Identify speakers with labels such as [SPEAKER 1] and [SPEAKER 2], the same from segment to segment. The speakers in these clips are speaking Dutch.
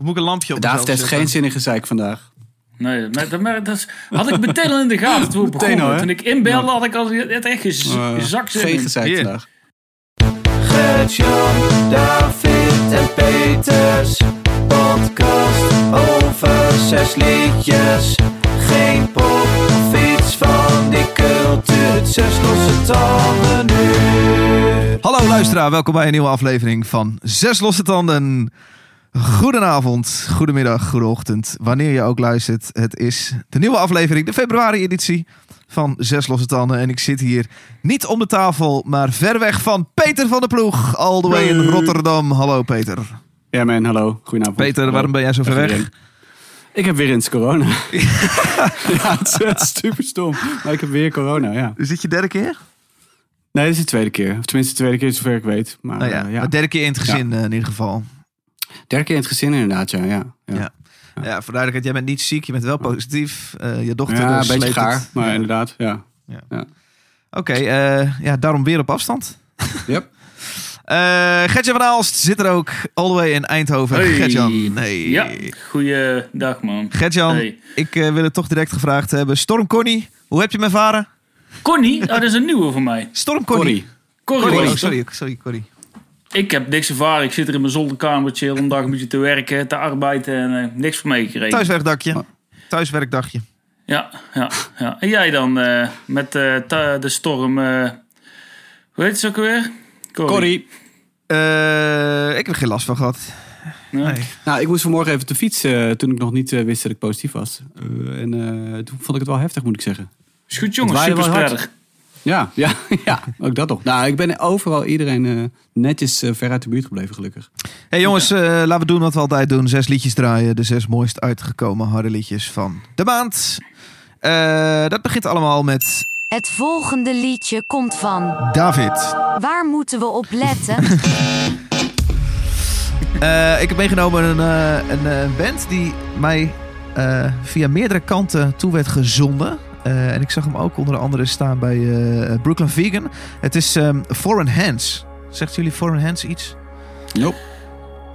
[SPEAKER 1] Of moet ik een lampje op mezelf
[SPEAKER 2] heeft geen zin in gezeik vandaag.
[SPEAKER 3] Nee, maar, dat, maar dat had ik meteen al in de gaten toen begonnen.
[SPEAKER 2] al?
[SPEAKER 3] Toen ik inbelde had ik al het echt gez-
[SPEAKER 2] Eh,
[SPEAKER 3] gezakt zin
[SPEAKER 2] Geen
[SPEAKER 3] in.
[SPEAKER 2] gezeik vandaag.
[SPEAKER 4] Gert-Jan, David en Peters. Podcast over zes liedjes. Geen pop of iets van die cultuur. Zes losse tanden nu.
[SPEAKER 1] Hallo luisteraar, welkom bij een nieuwe aflevering van Zes Losse Tanden. Goedenavond, goedemiddag, goedeochtend, wanneer je ook luistert. Het is de nieuwe aflevering, de februari-editie van Zes Losse Tanden. En ik zit hier niet om de tafel, maar ver weg van Peter van der Ploeg, all the way in Rotterdam. Hallo Peter.
[SPEAKER 2] Ja man, hallo. Goedenavond.
[SPEAKER 1] Peter,
[SPEAKER 2] Hallo.
[SPEAKER 1] waarom ben jij zo ver weg?
[SPEAKER 2] Ik heb weer eens corona. ja, het is, het is super stom. Maar ik heb weer corona, ja.
[SPEAKER 1] Is dit je derde keer?
[SPEAKER 2] Nee, dit is de tweede keer. Of tenminste, de tweede keer zover ik weet. Maar
[SPEAKER 1] Nou ja,
[SPEAKER 2] eh, ja.
[SPEAKER 1] de derde keer in het gezin eh, in ieder geval.
[SPEAKER 2] Derde keer in het gezin inderdaad, ja. Ja, ja.
[SPEAKER 1] Ja. Ja, voor duidelijkheid, jij bent niet ziek, je bent wel positief. Eh, je dochter
[SPEAKER 2] Ja,
[SPEAKER 1] eh,
[SPEAKER 2] een beetje gaar,
[SPEAKER 1] het.
[SPEAKER 2] maar
[SPEAKER 1] Ja.
[SPEAKER 2] inderdaad, ja.
[SPEAKER 1] Oké, eh, ja, daarom weer op afstand.
[SPEAKER 2] Yep.
[SPEAKER 1] Eh Gertjan van Aalst zit er ook, all the way in Eindhoven.
[SPEAKER 3] Hey.
[SPEAKER 1] Gertjan, nee.
[SPEAKER 3] Ja, goeiedag man.
[SPEAKER 1] Gertjan,
[SPEAKER 3] Hey.
[SPEAKER 1] ik eh, wil het toch direct gevraagd hebben. Storm Connie, hoe heb je me ervaren?
[SPEAKER 3] Connie, oh, dat is een nieuwe voor mij.
[SPEAKER 1] Storm Connie.
[SPEAKER 2] Corrie.
[SPEAKER 3] Corrie.
[SPEAKER 1] Corrie,
[SPEAKER 3] Corrie.
[SPEAKER 1] oh, sorry, sorry, Corrie.
[SPEAKER 3] Ik heb niks ervaren. Ik zit er in mijn zolderkamertje heel een dag een beetje te werken, te arbeiden en eh, niks van meegekregen.
[SPEAKER 1] Thuiswerkdagje.
[SPEAKER 2] Oh.
[SPEAKER 1] Thuiswerkdagje.
[SPEAKER 3] Ja, ja, ja. En jij dan eh, met eh, de storm... eh hoe heet ze ook weer?
[SPEAKER 2] Corrie.
[SPEAKER 1] Eh, ik heb er geen last van gehad.
[SPEAKER 3] Nee.
[SPEAKER 1] Nee.
[SPEAKER 2] Nou, ik moest vanmorgen even te fietsen toen ik nog niet eh, wist dat ik positief was. En eh, toen vond ik het wel heftig, moet ik zeggen.
[SPEAKER 3] Is goed jongens, superspreader.
[SPEAKER 2] Ja, ja, ja, ook dat nog. Nou, ik ben overal iedereen eh, netjes eh, ver uit de buurt gebleven, gelukkig.
[SPEAKER 1] hey, jongens, eh, laten we doen wat we altijd doen. Zes liedjes draaien. De zes mooist uitgekomen harde liedjes van de maand. Eh, dat begint allemaal met
[SPEAKER 5] Het volgende liedje komt van.
[SPEAKER 1] David.
[SPEAKER 5] Waar moeten we op letten?
[SPEAKER 1] Eh, ik heb meegenomen een, eh, een band die mij eh, via meerdere kanten toe werd gezonden. Eh, en ik zag hem ook onder andere staan bij eh, Brooklyn Vegan. Het is ehm, Foreign Hands. Zegt jullie Foreign Hands iets?
[SPEAKER 2] Nope.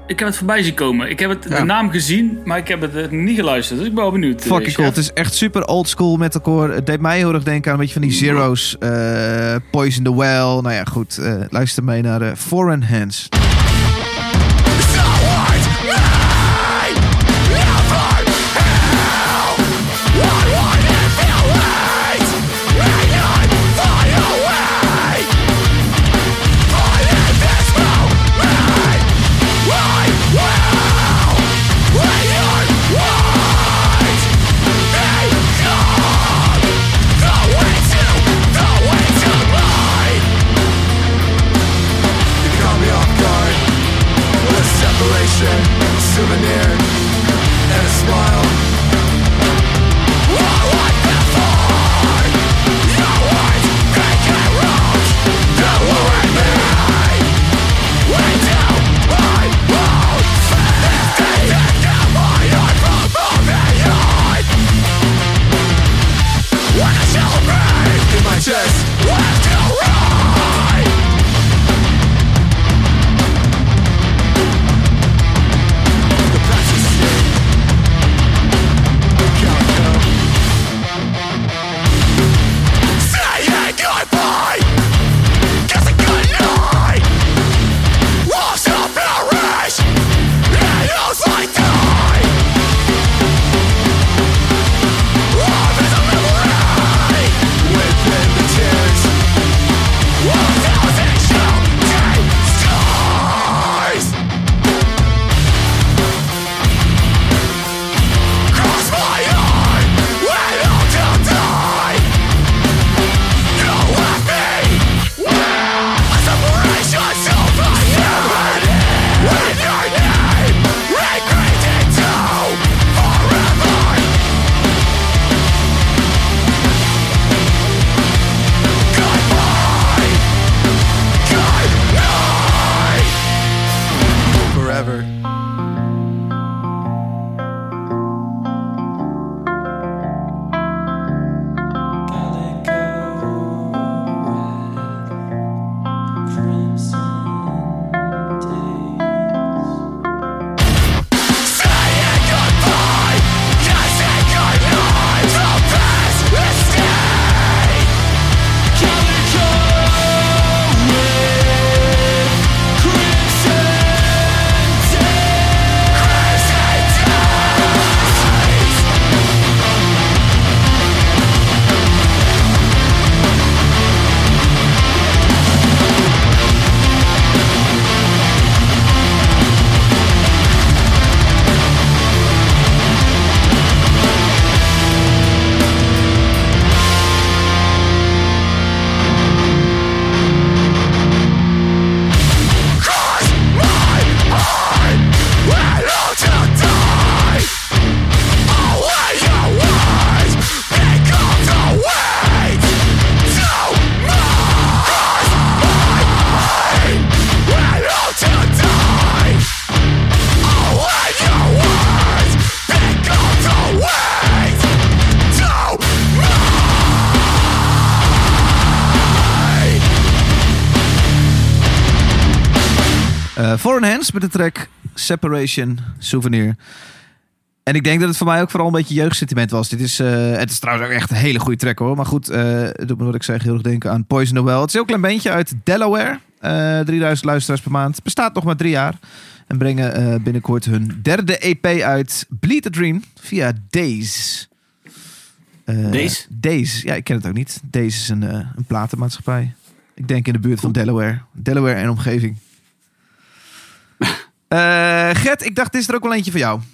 [SPEAKER 3] Ik heb het voorbij zien komen. Ik heb het,
[SPEAKER 2] Ja.
[SPEAKER 3] de naam gezien, maar ik heb het eh, niet geluisterd. Dus ik ben wel benieuwd.
[SPEAKER 1] Fucking cool. Het is echt super old school metalcore. Het deed mij heel erg denken aan een beetje van die Zero's. eh, Poison the Well. Nou ja, goed. eh, luister mee naar eh, Foreign Hands. Met de track Separation Souvenir. En ik denk dat het voor mij ook vooral een beetje jeugdsentiment was. Dit is, eh, het is trouwens ook echt een hele goede track hoor. Maar goed, eh het doet me wat ik zeg heel erg denken aan Poison the Well. Het is een heel klein bandje uit Delaware. Eh 3000 luisteraars per maand. Bestaat nog maar drie jaar. En brengen eh, binnenkort hun derde EP uit. Bleed the Dream via Days. Eh,
[SPEAKER 2] Days?
[SPEAKER 1] Days, ja ik ken het ook niet. Days is een, eh, een platenmaatschappij. Ik denk in de buurt van Delaware. Delaware en omgeving. Eh Gert, ik dacht, dit is er ook wel eentje voor jou.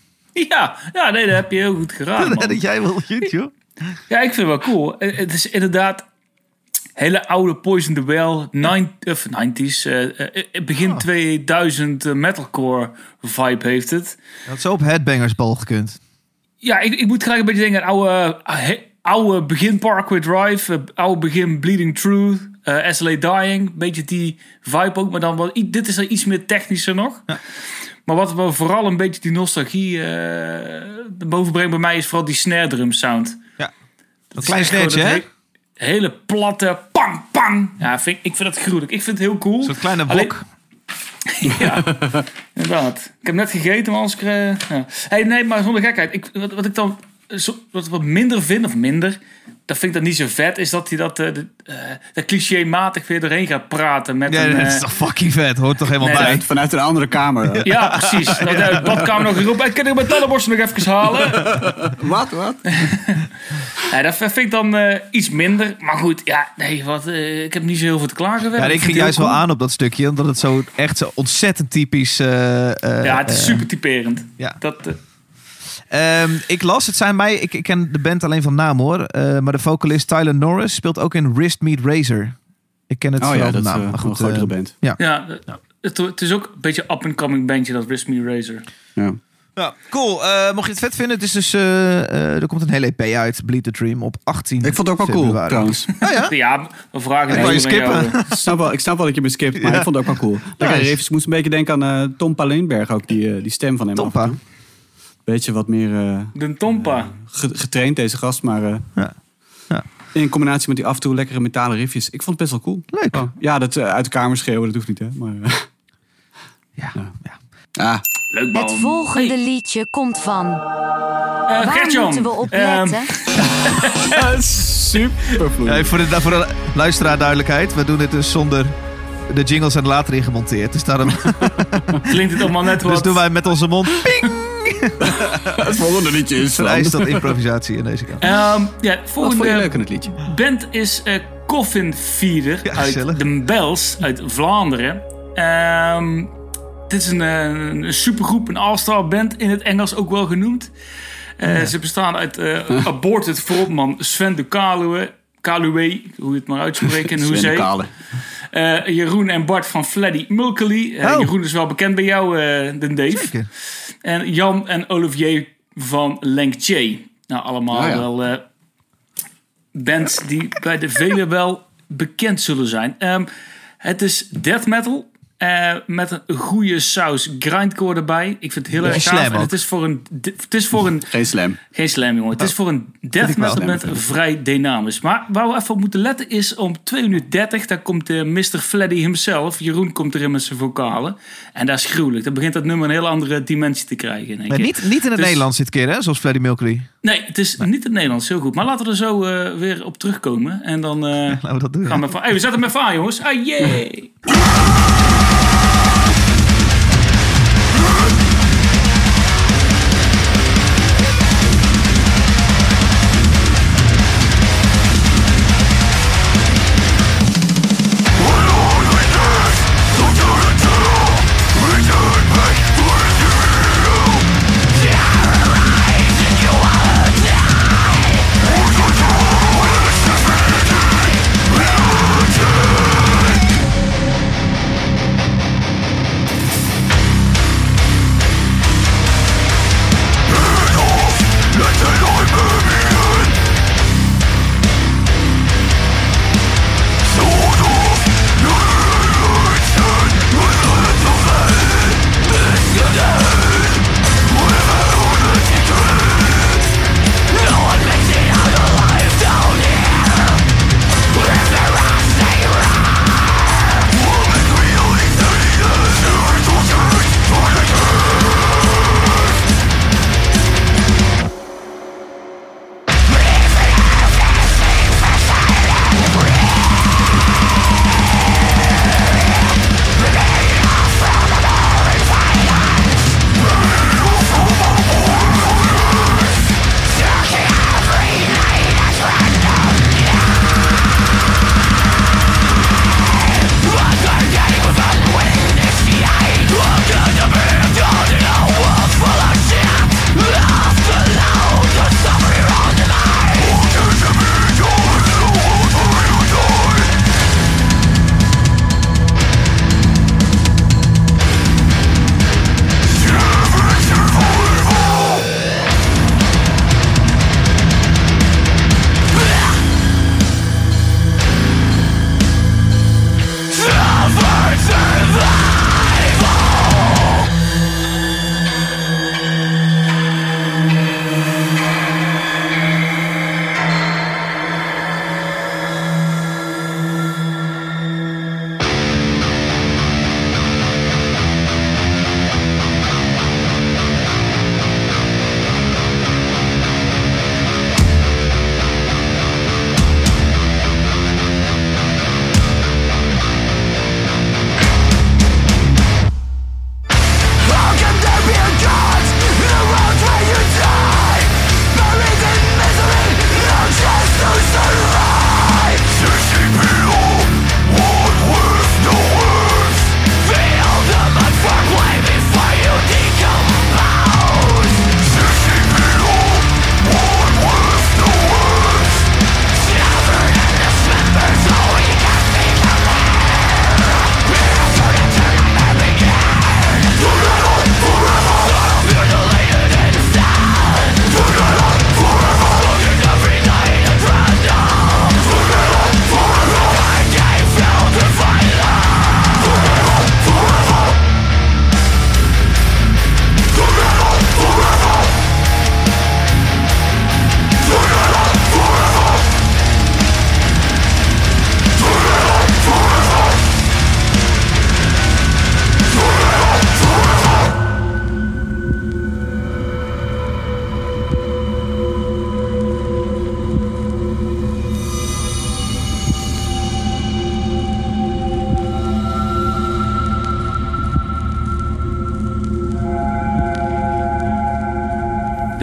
[SPEAKER 3] Ja, ja, nee, dat heb je heel goed man.
[SPEAKER 1] dat jij wel goed, joh.
[SPEAKER 3] Ja, ik vind het wel cool. Eh, Het is inderdaad hele oude Poison the Well, nine, of 90s, eh, eh, begin
[SPEAKER 1] Ah.
[SPEAKER 3] 2000 eh, metalcore vibe heeft het.
[SPEAKER 1] Dat zo op Headbangersbal gekund.
[SPEAKER 3] Ja, ik, ik moet gelijk een beetje denken aan oude, oude begin Parkway Drive, oude begin Bleeding Truth, eh, SLA Dying. Beetje die vibe ook, maar dan wel, i- dit is er iets meer technischer nog. Maar wat me vooral een beetje die nostalgie eh boven brengt bij mij is vooral die snare drum sound.
[SPEAKER 1] Ja. Dat klein snetje, hè?
[SPEAKER 3] dat he- hele platte pang pang. Ja, vind, ik- vind het gruwelijk. Ik vind het heel cool.
[SPEAKER 1] Soort kleine
[SPEAKER 3] Alleen-
[SPEAKER 1] wok.
[SPEAKER 3] Ja, inderdaad. Ik heb net gegeten, maar als ik... eh, ja. hey, nee, maar zonder gekheid. Ik, wat, wat ik dan wat, wat minder vind, of minder... Dat vind ik dan niet zo vet, is dat hij dat, eh, de, eh, dat clichématig weer doorheen gaat praten met
[SPEAKER 1] Ja,
[SPEAKER 3] een...
[SPEAKER 1] dat
[SPEAKER 3] eh,
[SPEAKER 1] is toch fucking vet. Hoort toch helemaal
[SPEAKER 3] Nee,
[SPEAKER 1] bij.
[SPEAKER 2] Vanuit, vanuit een andere kamer.
[SPEAKER 3] ja, precies. Dat uit de badkamer nog geroepen. Ik kan ik mijn tandenborstel nog even halen.
[SPEAKER 2] Wat, wat?
[SPEAKER 3] Ja, dat vind ik dan eh, iets minder. Maar goed, ja, nee, wat, eh, ik heb niet zo heel veel te klagen.
[SPEAKER 1] Ja, ik ging juist wel aan op dat stukje. Omdat het zo echt zo ontzettend typisch... eh, eh,
[SPEAKER 3] Ja, het is
[SPEAKER 1] eh,
[SPEAKER 3] super typerend.
[SPEAKER 1] ja.
[SPEAKER 3] Dat, eh,
[SPEAKER 1] Ehm, ik las, het zijn mij... Ik, ik ken de band alleen van naam hoor. eh, maar de vocalist Tyler Norris speelt ook in Wrist Meet Razor. Ik ken het
[SPEAKER 2] Oh
[SPEAKER 1] vooral
[SPEAKER 2] ja,
[SPEAKER 1] van
[SPEAKER 2] dat is
[SPEAKER 1] naam.
[SPEAKER 2] eh,
[SPEAKER 1] maar
[SPEAKER 2] een
[SPEAKER 1] goed,
[SPEAKER 2] grotere
[SPEAKER 1] eh,
[SPEAKER 2] band.
[SPEAKER 3] ja, het, het is ook een beetje up-and-coming bandje, dat Risk Me Razor.
[SPEAKER 2] Ja.
[SPEAKER 1] Ja, cool. Eh, mocht je het vet vinden, het is dus, eh, eh, er komt een hele EP uit, Bleed the Dream, op 18
[SPEAKER 2] Ik vond het ook wel cool, trouwens.
[SPEAKER 1] Oh ja?
[SPEAKER 3] Ja, we vragen
[SPEAKER 1] Ik je skippen.
[SPEAKER 2] Ik snap, wel, ik snap wel dat je me skipt, maar
[SPEAKER 1] Ja.
[SPEAKER 2] ik vond het ook wel cool. Riffs. Ik moest een beetje denken aan eh, Tom Paleenberg ook, die, die stem van hem. af en
[SPEAKER 1] Tompa.
[SPEAKER 2] Beetje wat meer eh,
[SPEAKER 3] De Tompa.
[SPEAKER 2] ge- getraind, deze gast, maar eh,
[SPEAKER 1] Ja. Ja.
[SPEAKER 2] in combinatie met die af en toe lekkere metalen riffjes. Ik vond het best wel cool.
[SPEAKER 1] Leuk.
[SPEAKER 2] Oh, ja, dat eh, uit de kamer schreeuwen, dat hoeft niet, hè. Maar, eh,
[SPEAKER 1] Ja.
[SPEAKER 2] Ja.
[SPEAKER 1] ja.
[SPEAKER 2] ah,
[SPEAKER 3] Leuk man.
[SPEAKER 5] Het volgende
[SPEAKER 3] Hey,
[SPEAKER 5] liedje komt van.
[SPEAKER 3] eh,
[SPEAKER 5] Waar moeten we op
[SPEAKER 3] ehm,
[SPEAKER 5] letten?
[SPEAKER 2] super vloeiend.
[SPEAKER 1] Ja, voor, de, voor de luisteraar duidelijkheid, we doen dit dus zonder de jingles en later in gemonteerd. Dus daarom
[SPEAKER 3] klinkt het allemaal net
[SPEAKER 1] dus
[SPEAKER 3] wat...
[SPEAKER 1] doen wij met onze mond ping,
[SPEAKER 2] Het volgende liedje is
[SPEAKER 1] vereist dat improvisatie in deze kant.
[SPEAKER 3] Ehm, ja,
[SPEAKER 2] Wat vond je
[SPEAKER 3] volgende
[SPEAKER 2] leuk aan het liedje?
[SPEAKER 3] band is eh, Coffin Feeder
[SPEAKER 1] Ja,
[SPEAKER 3] uit de Bels uit Vlaanderen. Ehm, dit is een, eh, een supergroep, een all-star band in het Engels ook wel genoemd. Eh, Ze bestaan uit eh, aborted frontman Sven de Kaluwe. Kaluwe, hoe je het maar uitspreekt en hoe
[SPEAKER 2] Sven de
[SPEAKER 3] ze. Eh, Jeroen en Bart van Fleddy Mulkely. Eh,
[SPEAKER 1] Oh.
[SPEAKER 3] Jeroen is wel bekend bij jou, eh de Dave.
[SPEAKER 1] Zeker.
[SPEAKER 3] En Jan en Olivier van Lenkche. Nou, allemaal
[SPEAKER 2] ja.
[SPEAKER 3] wel bands die bij de velen wel bekend zullen zijn. Ehm, het is death metal. Eh, met een goede saus grindcore erbij. Ik vind het heel erg gaaf. En het is voor een... Het is voor een
[SPEAKER 2] Geen slam.
[SPEAKER 3] geen slam, jongen. Het is voor een death metal band
[SPEAKER 2] Slam,
[SPEAKER 3] vrij dynamisch. Maar waar we even op moeten letten is om 2 uur 30, daar komt de Mr. Fleddy himself. Jeroen komt erin met zijn vocalen. En dat is gruwelijk. Dan begint dat nummer een hele andere dimensie te krijgen. In
[SPEAKER 1] Maar niet, niet in het
[SPEAKER 3] Dus-
[SPEAKER 1] Nederlands dit keer, hè? Zoals Freddie Mercury.
[SPEAKER 3] Nee, het is niet het Nederlands. Heel goed. Maar laten we er zo eh, weer op terugkomen. En dan eh,
[SPEAKER 1] Laten we dat doen.
[SPEAKER 3] gaan we van... Hey, we zetten hem even aan, jongens. Ah!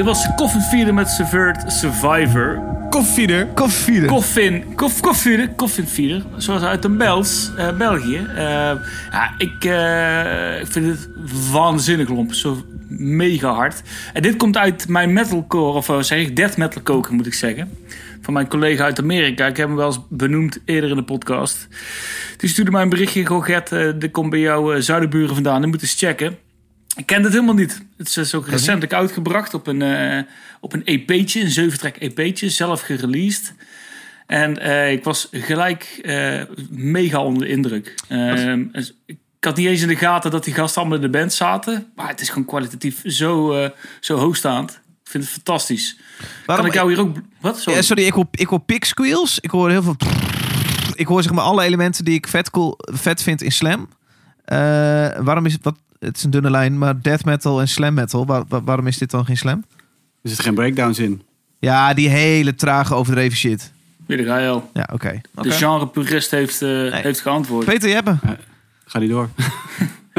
[SPEAKER 3] was Coffin Feeder met Subvert Survivor.
[SPEAKER 2] Koffieder.
[SPEAKER 1] Koffie.
[SPEAKER 3] Coffin, koff, Koffierer, Coffin Feeder, zoals uit de Bels, eh, België. Eh, ja, ik, eh, ik vind het waanzinnig lomp, zo mega hard. En dit komt uit mijn metalcore, of zeg ik death metal koken moet ik zeggen. Van mijn collega uit Amerika. Ik heb hem wel eens benoemd eerder in de podcast. Die stuurde mij een berichtje. Goh Gert, eh, dit komt bij jouw eh, zuidenburen vandaan. Die moet eens checken. Ik ken het helemaal niet. Het is dus ook recentelijk uitgebracht op een, eh, op een EP'tje. Een 7-track EP'tje. Zelf gereleased. En eh, ik was gelijk eh, mega onder de indruk. Ehm, dus ik had niet eens in de gaten dat die gasten allemaal in de band zaten. Maar het is gewoon kwalitatief zo, eh, zo hoogstaand. Ik vind het fantastisch.
[SPEAKER 1] Waarom-
[SPEAKER 3] kan ik jou hier ook... Wat? Sorry.
[SPEAKER 1] Ja, sorry, ik hoor, ik hoor pig squeals. Ik hoor heel veel... Ik hoor zeg maar alle elementen die ik vet, cool, vet vind in slam. Eh, waarom is het... Wat, het is een dunne lijn, maar death metal en slam metal. waar- waar- waarom is dit dan geen slam?
[SPEAKER 2] Er zitten geen breakdowns in.
[SPEAKER 1] Ja, die hele trage overdreven shit.
[SPEAKER 3] Weer de ga je al.
[SPEAKER 1] Ja, oké.
[SPEAKER 3] De genre-purist heeft, eh, heeft geantwoord.
[SPEAKER 1] Peter Jeppe.
[SPEAKER 2] Ga die door.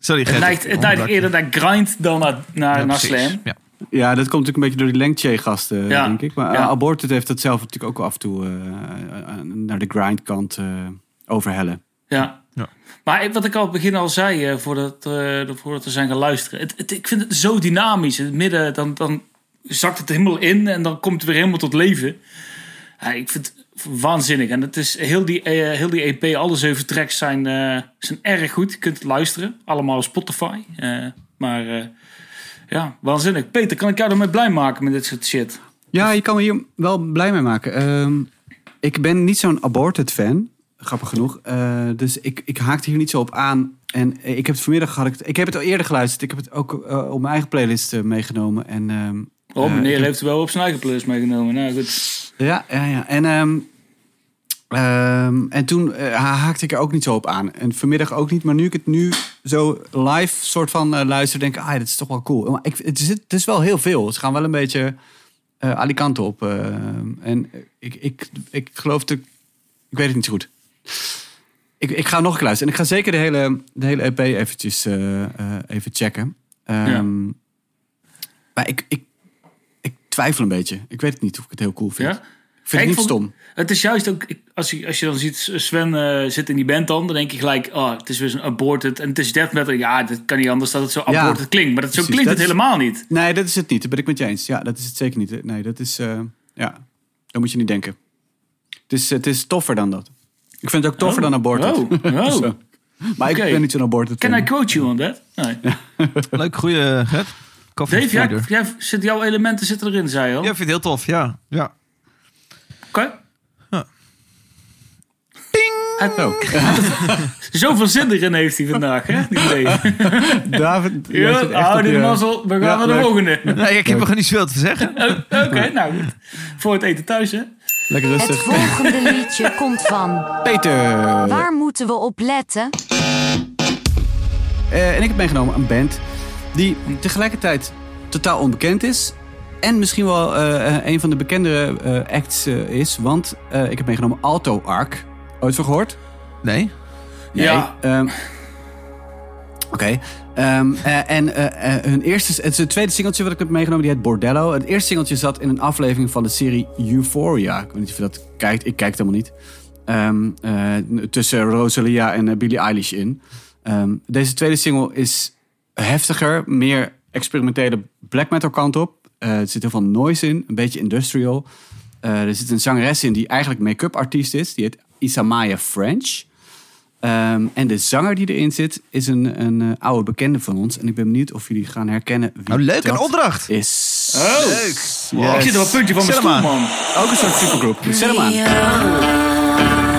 [SPEAKER 1] Sorry,
[SPEAKER 3] Het neigt, het neigt eerder naar grind dan naar, naar,
[SPEAKER 1] Ja,
[SPEAKER 3] naar
[SPEAKER 1] precies.
[SPEAKER 3] slam.
[SPEAKER 1] Ja.
[SPEAKER 2] Ja, dat komt natuurlijk een beetje door die Lengche-gasten,
[SPEAKER 3] Ja.
[SPEAKER 2] denk ik. Maar
[SPEAKER 3] Ja.
[SPEAKER 2] ja. Aborted heeft dat zelf natuurlijk ook wel af en toe eh, eh, naar de grindkant eh overhellen.
[SPEAKER 3] Ja. Maar wat ik al begin al zei, eh, voordat, eh, voordat we zijn gaan luisteren. Het, ik vind het zo dynamisch. In het midden, dan, dan zakt het helemaal in en dan komt het weer helemaal tot leven. Ja, ik vind het waanzinnig. En het is heel die, eh, heel die EP, alle zeven tracks zijn, zijn erg goed. Je kunt het luisteren. Allemaal op Spotify. Maar ja, waanzinnig. Peter, kan ik jou ermee blij maken met dit soort shit?
[SPEAKER 2] Ja, je kan me hier wel blij mee maken. Ehm, ik ben niet zo'n Aborted fan, grappig genoeg. Eh, dus ik, ik haakte hier niet zo op aan. En ik heb het vanmiddag gehad. Ik, ik heb het al eerder geluisterd. Ik heb het ook eh, op mijn eigen playlist eh, meegenomen. En ehm,
[SPEAKER 3] Oh,
[SPEAKER 2] Eh,
[SPEAKER 3] meneer heeft het wel op zijn eigen plus meegenomen. Nou goed.
[SPEAKER 2] Ja, ja, ja. En, ehm, ehm, en toen eh, ha- haakte ik er ook niet zo op aan. En vanmiddag ook niet. Maar nu ik het nu zo live soort van eh, luister, denk ik, ah, dit is toch wel cool. Maar ik, het, is, het is wel heel veel. Ze gaan wel een beetje eh Alicante op. eh, en ik, ik, ik geloof dat... Ik weet het niet zo goed. Ik, ik ga nog een luisteren. En ik ga zeker de hele, de hele EP eventjes eh, eh, even checken. Ehm, Maar ik, ik, ik twijfel een beetje. Ik weet het niet of ik het heel cool vind.
[SPEAKER 3] Ja?
[SPEAKER 2] Ik vind
[SPEAKER 3] Ik
[SPEAKER 2] het niet
[SPEAKER 3] vond-
[SPEAKER 2] stom.
[SPEAKER 3] Het is juist ook, als je, als je dan ziet, Sven eh, zit in die band dan, dan denk je gelijk, oh, het is weer zo'n aborted. En het is death metal. Ja, dat kan niet anders dat het zo
[SPEAKER 2] Ja.
[SPEAKER 3] aborted klinkt. Maar dat, zo klinkt
[SPEAKER 2] dat
[SPEAKER 3] het
[SPEAKER 2] is-
[SPEAKER 3] helemaal niet.
[SPEAKER 2] Nee, dat is het niet. Dat ben ik met je eens. Ja, dat is het zeker niet. Nee, dat is... ja, dat moet je niet denken. Het is, het is toffer dan dat. Ik vind het ook toffer
[SPEAKER 3] Oh.
[SPEAKER 2] dan aborted.
[SPEAKER 3] Oh. Oh.
[SPEAKER 2] Maar ik ben niet zo'n aborted.
[SPEAKER 3] Can. I quote you on that? Nee.
[SPEAKER 1] Leuk, goeie Gert. Coffee
[SPEAKER 3] Dave, jij, zit, jouw elementen zitten erin, zei je al.
[SPEAKER 1] Ja, ik vind het heel tof. Ja. ja.
[SPEAKER 3] Oké.
[SPEAKER 1] Ja.
[SPEAKER 3] Het-
[SPEAKER 2] Zo.
[SPEAKER 3] Zoveel zin erin heeft hij vandaag, hè? Die.
[SPEAKER 2] David,
[SPEAKER 3] Ja, hou die mazzel. We gaan
[SPEAKER 2] Ja,
[SPEAKER 3] naar de
[SPEAKER 2] leuk.
[SPEAKER 3] volgende.
[SPEAKER 1] Nee, ik heb nog niet zoveel te zeggen.
[SPEAKER 3] Oh, Oké, nou goed. Voor het eten thuis, hè?
[SPEAKER 2] Lekker
[SPEAKER 5] Het
[SPEAKER 2] rustig.
[SPEAKER 5] volgende liedje komt van.
[SPEAKER 2] Peter.
[SPEAKER 5] Waar moeten we op letten?
[SPEAKER 2] Eh, en ik heb meegenomen een band die tegelijkertijd totaal onbekend is. En misschien wel eh, eh, een van de bekendere eh, acts eh, is. Want eh, ik heb meegenomen Alto Arc. Ooit van gehoord?
[SPEAKER 1] Nee.
[SPEAKER 3] Ja.
[SPEAKER 2] Nee, Oké. Ehm, eh, en eh, hun eerste, het tweede singeltje wat ik heb meegenomen, die heet Bordello. Het eerste singeltje zat in een aflevering van de serie Euphoria. Ik weet niet of je dat kijkt. Ik kijk het helemaal niet. Ehm, eh, tussen Rosalia en Billie Eilish in. Ehm, deze tweede single is heftiger, meer experimentele black metal kant op. Er zit heel veel noise in, een beetje industrial. Er zit een zangeres in die eigenlijk make-up artiest is. Die heet Isamaya French. Ehm, en de zanger die erin zit is een, een eh, oude bekende van ons. En ik ben benieuwd of jullie gaan herkennen wie
[SPEAKER 1] Nou, leuk, een opdracht.
[SPEAKER 2] is.
[SPEAKER 3] Oh.
[SPEAKER 1] Leuk.
[SPEAKER 2] Yes.
[SPEAKER 3] Ik zit op een puntje van mijn stoel,
[SPEAKER 1] aan.
[SPEAKER 3] man.
[SPEAKER 2] Ook een soort supergroep. Zet hem aan.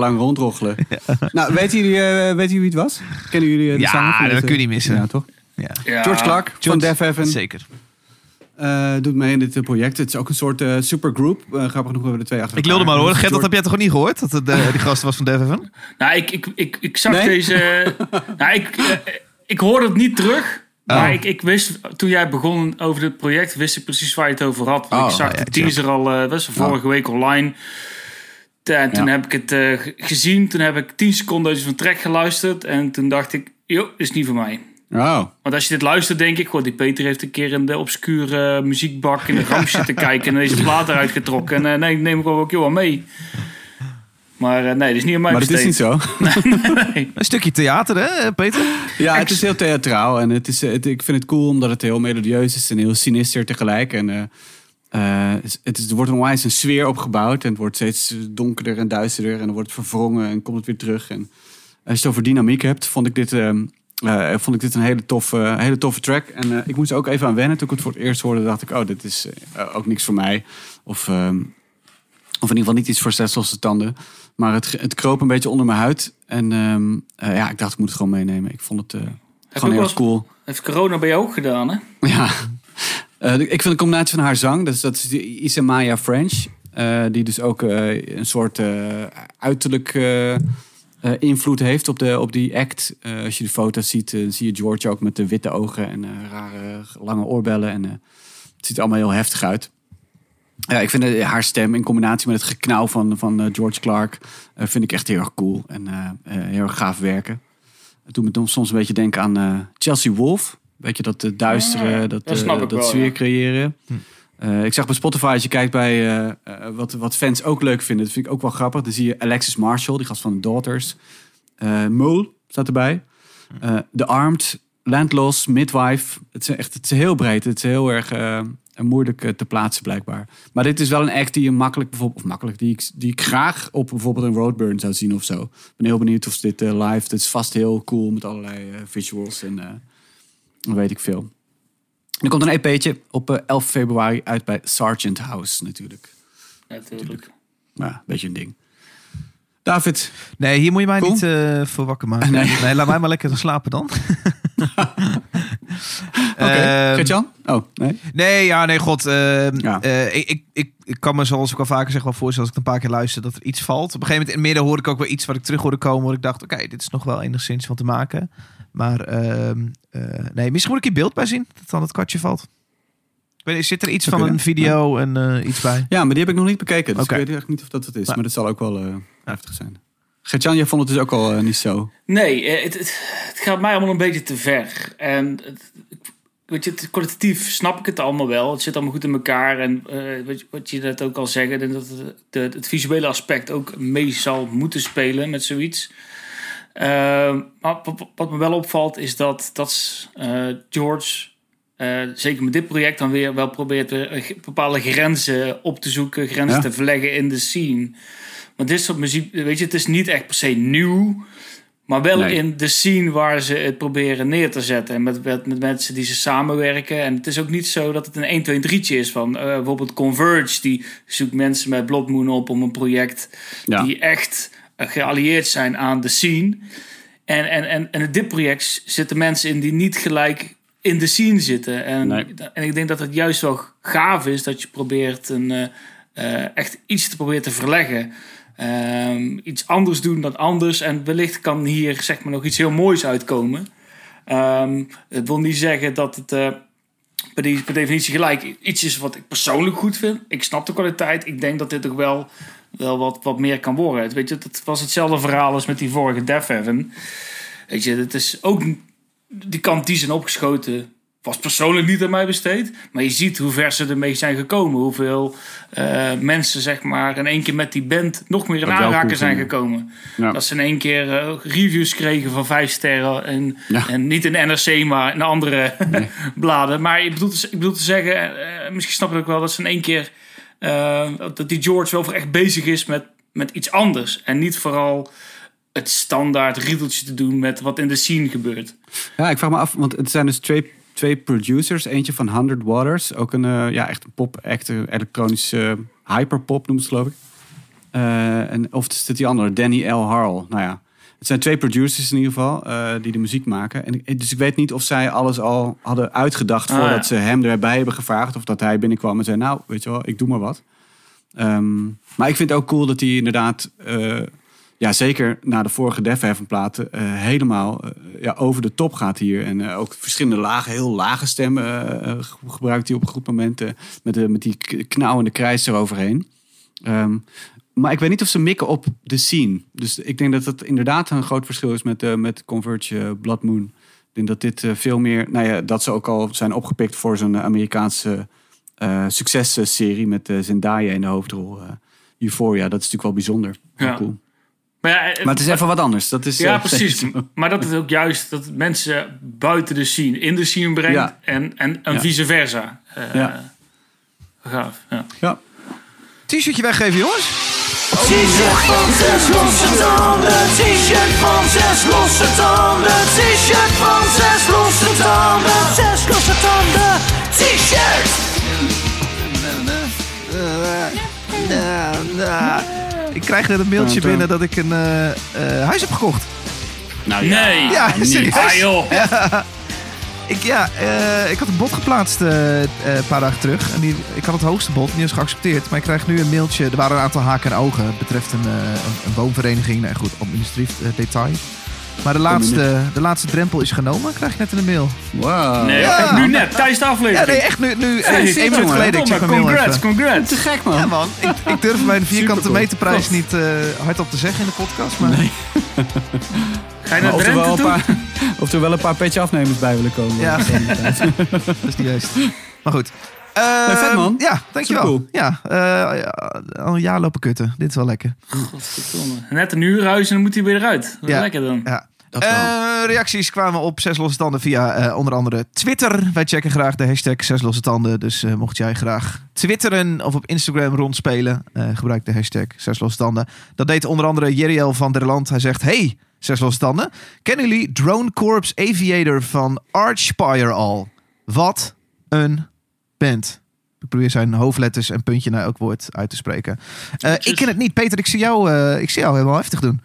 [SPEAKER 2] Lang rondroggelen. Nou, weten jullie, eh, weten jullie wie het was? Kennen jullie eh, de
[SPEAKER 1] Ja,
[SPEAKER 2] zanger van
[SPEAKER 1] dat kun je niet missen.
[SPEAKER 2] Ja, toch?
[SPEAKER 1] Ja.
[SPEAKER 3] Ja.
[SPEAKER 2] George Clark van
[SPEAKER 1] George-
[SPEAKER 2] Def Heaven
[SPEAKER 1] Zeker.
[SPEAKER 2] eh, doet mee in dit eh, project. Het is ook een soort eh, supergroup. Eh, grappig genoeg hebben we de twee achter
[SPEAKER 1] Ik wilde
[SPEAKER 2] elkaar.
[SPEAKER 1] maar horen.
[SPEAKER 2] Dus
[SPEAKER 1] Gert, dat
[SPEAKER 2] George-
[SPEAKER 1] heb jij toch ook niet gehoord? Dat het eh, die gast was van Heaven?
[SPEAKER 3] Nou, ik, ik, ik, ik zag
[SPEAKER 2] Nee?
[SPEAKER 3] deze... nou, ik, eh, ik hoorde het niet terug. Maar
[SPEAKER 1] Oh.
[SPEAKER 3] ik, ik wist, toen jij begon over dit project, wist ik precies waar je het over had. Want
[SPEAKER 2] Oh,
[SPEAKER 3] ik zag
[SPEAKER 1] ja,
[SPEAKER 3] de teaser al, eh was vorige week online. En toen
[SPEAKER 2] Ja.
[SPEAKER 3] heb ik het eh, gezien. Toen heb ik 10 seconden van track geluisterd. En toen dacht ik, joh, is niet voor mij.
[SPEAKER 2] Oh,
[SPEAKER 3] Want als je dit luistert, denk ik, goh, die Peter heeft een keer in de obscure muziekbak in de ramp zitten kijken en deze plaat eruit getrokken. En eh, nee, neem ik ook wel mee. Maar eh, nee, dat is niet aan mij
[SPEAKER 2] maar dat is niet zo.
[SPEAKER 3] Nee.
[SPEAKER 1] Een stukje theater, hè, Peter?
[SPEAKER 2] Ja, het is heel theatraal. En het is, eh, het, ik vind het cool omdat het heel melodieus is en heel sinister tegelijk. En eh, eh, het is, er wordt onwijs een sfeer opgebouwd. En het wordt steeds donkerder en duisterder. En dan wordt het verwrongen en komt het weer terug. En als je het over dynamiek hebt, vond ik dit, ehm, eh, vond ik dit een hele toffe, hele toffe track. En eh, ik moest er ook even aan wennen. Toen ik het voor het eerst hoorde, dacht ik... oh, dit is ook niks voor mij. Of, ehm, of in ieder geval niet iets voor zes losse tanden. Maar het, het kroop een beetje onder mijn huid. En ehm, eh, ja, ik dacht, ik moet het gewoon meenemen. Ik vond het gewoon heel cool.
[SPEAKER 3] Heeft corona bij jou ook gedaan, hè?
[SPEAKER 2] Ja. Eh, ik vind de combinatie van haar zang, dat is, dat is Isamaya French. eh, die dus ook eh, een soort uiterlijk invloed heeft op, de, op die act. Als je de foto's ziet, zie je George ook met de witte ogen en rare lange oorbellen. En, het ziet er allemaal heel heftig uit. Ja, ik vind haar stem in combinatie met het geknauw van, van George Clark... vind ik echt heel erg cool en heel erg gaaf werken. Het doet me soms een beetje denken aan Chelsea Wolf. Weet je, dat eh, duistere, dat,
[SPEAKER 3] dat
[SPEAKER 2] eh, dat
[SPEAKER 3] wel,
[SPEAKER 2] sfeer
[SPEAKER 3] ja.
[SPEAKER 2] creëren. Eh, ik zag bij Spotify, als je kijkt bij wat, wat fans ook leuk vinden, dat vind ik ook wel grappig. Dan zie je Alexis Marshall, die gast van de Daughters. Eh Mole staat erbij. Eh The Armed, Landloss, Midwife. Het is echt het is heel breed. Het is heel erg moeilijk te plaatsen blijkbaar. Maar dit is wel een act die je makkelijk, bijvoorbeeld, of makkelijk, die ik, die ik graag op bijvoorbeeld een Roadburn zou zien of zo. Ik ben heel benieuwd of dit live, het is vast heel cool met allerlei visuals en eh, weet ik veel. Er komt een EP'tje op eh, 11 februari uit bij Sargent House natuurlijk.
[SPEAKER 3] Natuurlijk.
[SPEAKER 2] Maar een beetje een ding. David,
[SPEAKER 1] Nee, hier moet je mij
[SPEAKER 2] Cool.
[SPEAKER 1] niet eh, voor wakker maken.
[SPEAKER 2] Nee.
[SPEAKER 1] Nee. laat mij maar lekker slapen dan.
[SPEAKER 2] oké.
[SPEAKER 1] Ehm,
[SPEAKER 2] Gert-Jan? Oh, nee?
[SPEAKER 1] Nee, ja, nee, god. ehm,
[SPEAKER 2] Ja.
[SPEAKER 1] eh, ik, ik, ik, ik kan me, zoals ik al vaker zeg, wel voorstellen als ik een paar keer luister, dat er iets valt. Op een gegeven moment in het midden hoorde ik ook wel iets wat ik terug hoorde komen, waar ik dacht, oké, dit is nog wel enigszins van te maken. Maar ehm, eh, nee, misschien moet ik hier beeld bij zien, dat dan het kwartje valt. Weet, zit er iets van
[SPEAKER 2] kunnen,
[SPEAKER 1] een video en eh, iets bij?
[SPEAKER 2] Ja, maar die heb ik nog niet bekeken. Dus ik weet eigenlijk niet of dat het is.
[SPEAKER 1] Nou.
[SPEAKER 2] Maar dat zal ook wel eh, heftig zijn. Gert-Jan, jij vond het dus ook al niet zo.
[SPEAKER 3] Nee, het, het, het gaat mij allemaal een beetje te ver. En het, weet je, het, kwalitatief snap ik het allemaal wel. Het zit allemaal goed in elkaar. En eh, je, wat je net ook al denk dat het, de, het visuele aspect ook mee zal moeten spelen met zoiets. Eh, maar wat, me wel opvalt is dat, dat eh, George, eh, zeker met dit project, dan weer wel probeert weer eh, bepaalde grenzen op te zoeken, grenzen
[SPEAKER 2] Ja.
[SPEAKER 3] te verleggen in de scene. Want dit soort muziek, weet je, het is niet echt per se nieuw. Maar wel
[SPEAKER 2] Nee.
[SPEAKER 3] in de scene waar ze het proberen neer te zetten. En met, met, met mensen die ze samenwerken. En het is ook niet zo dat het een 1, 2, 3'tje is. Van bijvoorbeeld Converge. Die zoekt mensen met Blood Moon op om een project.
[SPEAKER 2] Ja.
[SPEAKER 3] Die echt geallieerd zijn aan de scene. En, en, en, en in dit project zitten mensen in die niet gelijk in de scene zitten. En,
[SPEAKER 2] Nee.
[SPEAKER 3] en ik denk dat het juist wel gaaf is dat je probeert een, eh, eh, echt iets te proberen te verleggen. Ehm, iets anders doen dan anders. En wellicht kan hier zeg maar nog iets heel moois uitkomen. Ehm, het wil niet zeggen dat het eh, per, die, per definitie gelijk iets is wat ik persoonlijk goed vind. Ik snap de kwaliteit. Ik denk dat dit toch wel, wel wat, wat meer kan worden. Weet je, het was hetzelfde verhaal als met die vorige Death Heaven. Weet je, het is ook die kant die zijn opgeschoten. Was persoonlijk niet aan mij besteed. Maar je ziet hoe ver ze ermee zijn gekomen. Hoeveel eh, mensen, zeg maar, in één keer met die band nog meer in
[SPEAKER 2] Dat
[SPEAKER 3] aanraking zijn gekomen.
[SPEAKER 2] Ja.
[SPEAKER 3] Dat ze in één keer eh, reviews kregen van vijf sterren. En,
[SPEAKER 2] Ja.
[SPEAKER 3] en niet in NRC, maar in andere bladen. Maar ik bedoel, te, ik bedoel te zeggen, eh, misschien snap ik ook wel dat ze in één keer. Eh, dat die George wel echt bezig is met, met iets anders. En niet vooral het standaard riedeltje te doen met wat in de scene gebeurt.
[SPEAKER 2] Ja, ik vraag me af, want het zijn dus twee, twee producers. Eentje van 100 Waters, ook een, eh, ja, echt pop-act, elektronische eh, hyperpop noemt het geloof ik. En, of is het die andere, Danny L. Harrell. Nou ja, het zijn twee producers in ieder geval eh, die de muziek maken. En, dus ik weet niet of zij alles al hadden uitgedacht
[SPEAKER 3] Ah,
[SPEAKER 2] voordat
[SPEAKER 3] ja.
[SPEAKER 2] ze hem erbij hebben gevraagd. Of dat hij binnenkwam en zei, nou, weet je wel, ik doe maar wat. Ehm, maar ik vind het ook cool dat hij inderdaad, eh, ja, zeker na de vorige Def Heaven platen, eh, helemaal ja, over de top gaat hier. En ook verschillende lagen, heel lage stemmen ge- gebruikt hij op een goed moment. met, de, met die knauwende krijs eroverheen. Ehm, maar ik weet niet of ze mikken op de scene. Dus ik denk dat dat inderdaad een groot verschil is met, eh met Converge eh, Blood Moon. Ik denk dat dit eh, veel meer, nou ja, dat ze ook al zijn opgepikt voor zo'n Amerikaanse successerie met Zendaya in de hoofdrol. Euphoria, dat is natuurlijk wel bijzonder.
[SPEAKER 3] Ja.
[SPEAKER 2] Cool.
[SPEAKER 3] Maar, ja, eh,
[SPEAKER 2] Maar het is even wat anders. Dat is,
[SPEAKER 3] Ja, precies. Maar dat is ook juist dat het mensen buiten de scene in de scene brengt
[SPEAKER 2] Ja.
[SPEAKER 3] en, en, en
[SPEAKER 2] Ja.
[SPEAKER 3] vice versa.
[SPEAKER 2] Ja.
[SPEAKER 3] Gaaf. Ja.
[SPEAKER 2] Ja.
[SPEAKER 1] T-shirtje weggeven, jongens.
[SPEAKER 4] T-shirt van zes losse tanden. T-shirt van zes losse tanden. T-shirt van zes losse tanden. Zes losse tanden. T-shirt.
[SPEAKER 1] Ik krijg net een mailtje binnen dat ik een eh, eh, huis heb gekocht.
[SPEAKER 2] Nou
[SPEAKER 3] Nee.
[SPEAKER 1] Ja, serieus.
[SPEAKER 3] Ah joh.
[SPEAKER 1] Ik, ja, eh, ik had een bod geplaatst eh, eh, een paar dagen terug. En die, ik had het hoogste bod, die is geaccepteerd. Maar ik krijg nu een mailtje. Er waren een aantal haken en ogen. Het betreft een, eh, een, een woonvereniging. Nee, goed, administratief detail. Maar de laatste, de laatste drempel is genomen, krijg ik net in de mail.
[SPEAKER 2] Wow.
[SPEAKER 3] Nee,
[SPEAKER 1] Ja.
[SPEAKER 3] nu net, tijdens de
[SPEAKER 1] Ja,
[SPEAKER 3] aflevering.
[SPEAKER 1] nee, echt nu, nu
[SPEAKER 3] Hey,
[SPEAKER 1] één minuut
[SPEAKER 3] jongen.
[SPEAKER 1] geleden. Ik check mijn mail
[SPEAKER 3] Congrats,
[SPEAKER 1] even.
[SPEAKER 3] congrats.
[SPEAKER 2] Te gek, man.
[SPEAKER 1] Ja man, ik, ik durf mijn vierkante
[SPEAKER 2] Supercool.
[SPEAKER 1] meterprijs niet eh, hardop te zeggen in de podcast. Maar
[SPEAKER 2] Nee.
[SPEAKER 3] Ga je naar
[SPEAKER 2] Of er, wel een
[SPEAKER 3] toe?
[SPEAKER 2] paar, of er wel een paar petje afnemers bij willen komen.
[SPEAKER 1] Ja. Dat is niet juist. Maar goed. Eh,
[SPEAKER 2] Nee, vet, man.
[SPEAKER 1] Ja, dankjewel. Ja, eh, ja, al een jaar lopen kutten. Dit is wel lekker.
[SPEAKER 3] Godverdomme. Net een huurhuis en dan moet hij weer eruit. Wat
[SPEAKER 1] Ja.
[SPEAKER 3] Lekker dan.
[SPEAKER 1] Ja. Eh, reacties kwamen op Zes Losse Tanden via eh, onder andere Twitter. Wij checken graag de hashtag Zes Losse Tanden. Dus eh, mocht jij graag twitteren of op Instagram rondspelen, gebruik de hashtag Zes Losse Tanden. Dat deed onder andere Jeriel van der Land. Hij zegt, hey, Zes Losse Tanden. Kennen jullie Drone Corps Aviator van Archspire al? Wat een band. Ik probeer zijn hoofdletters en puntje naar elk woord uit te spreken. Ik ken het niet. Peter, ik zie jou, ik zie jou helemaal heftig doen.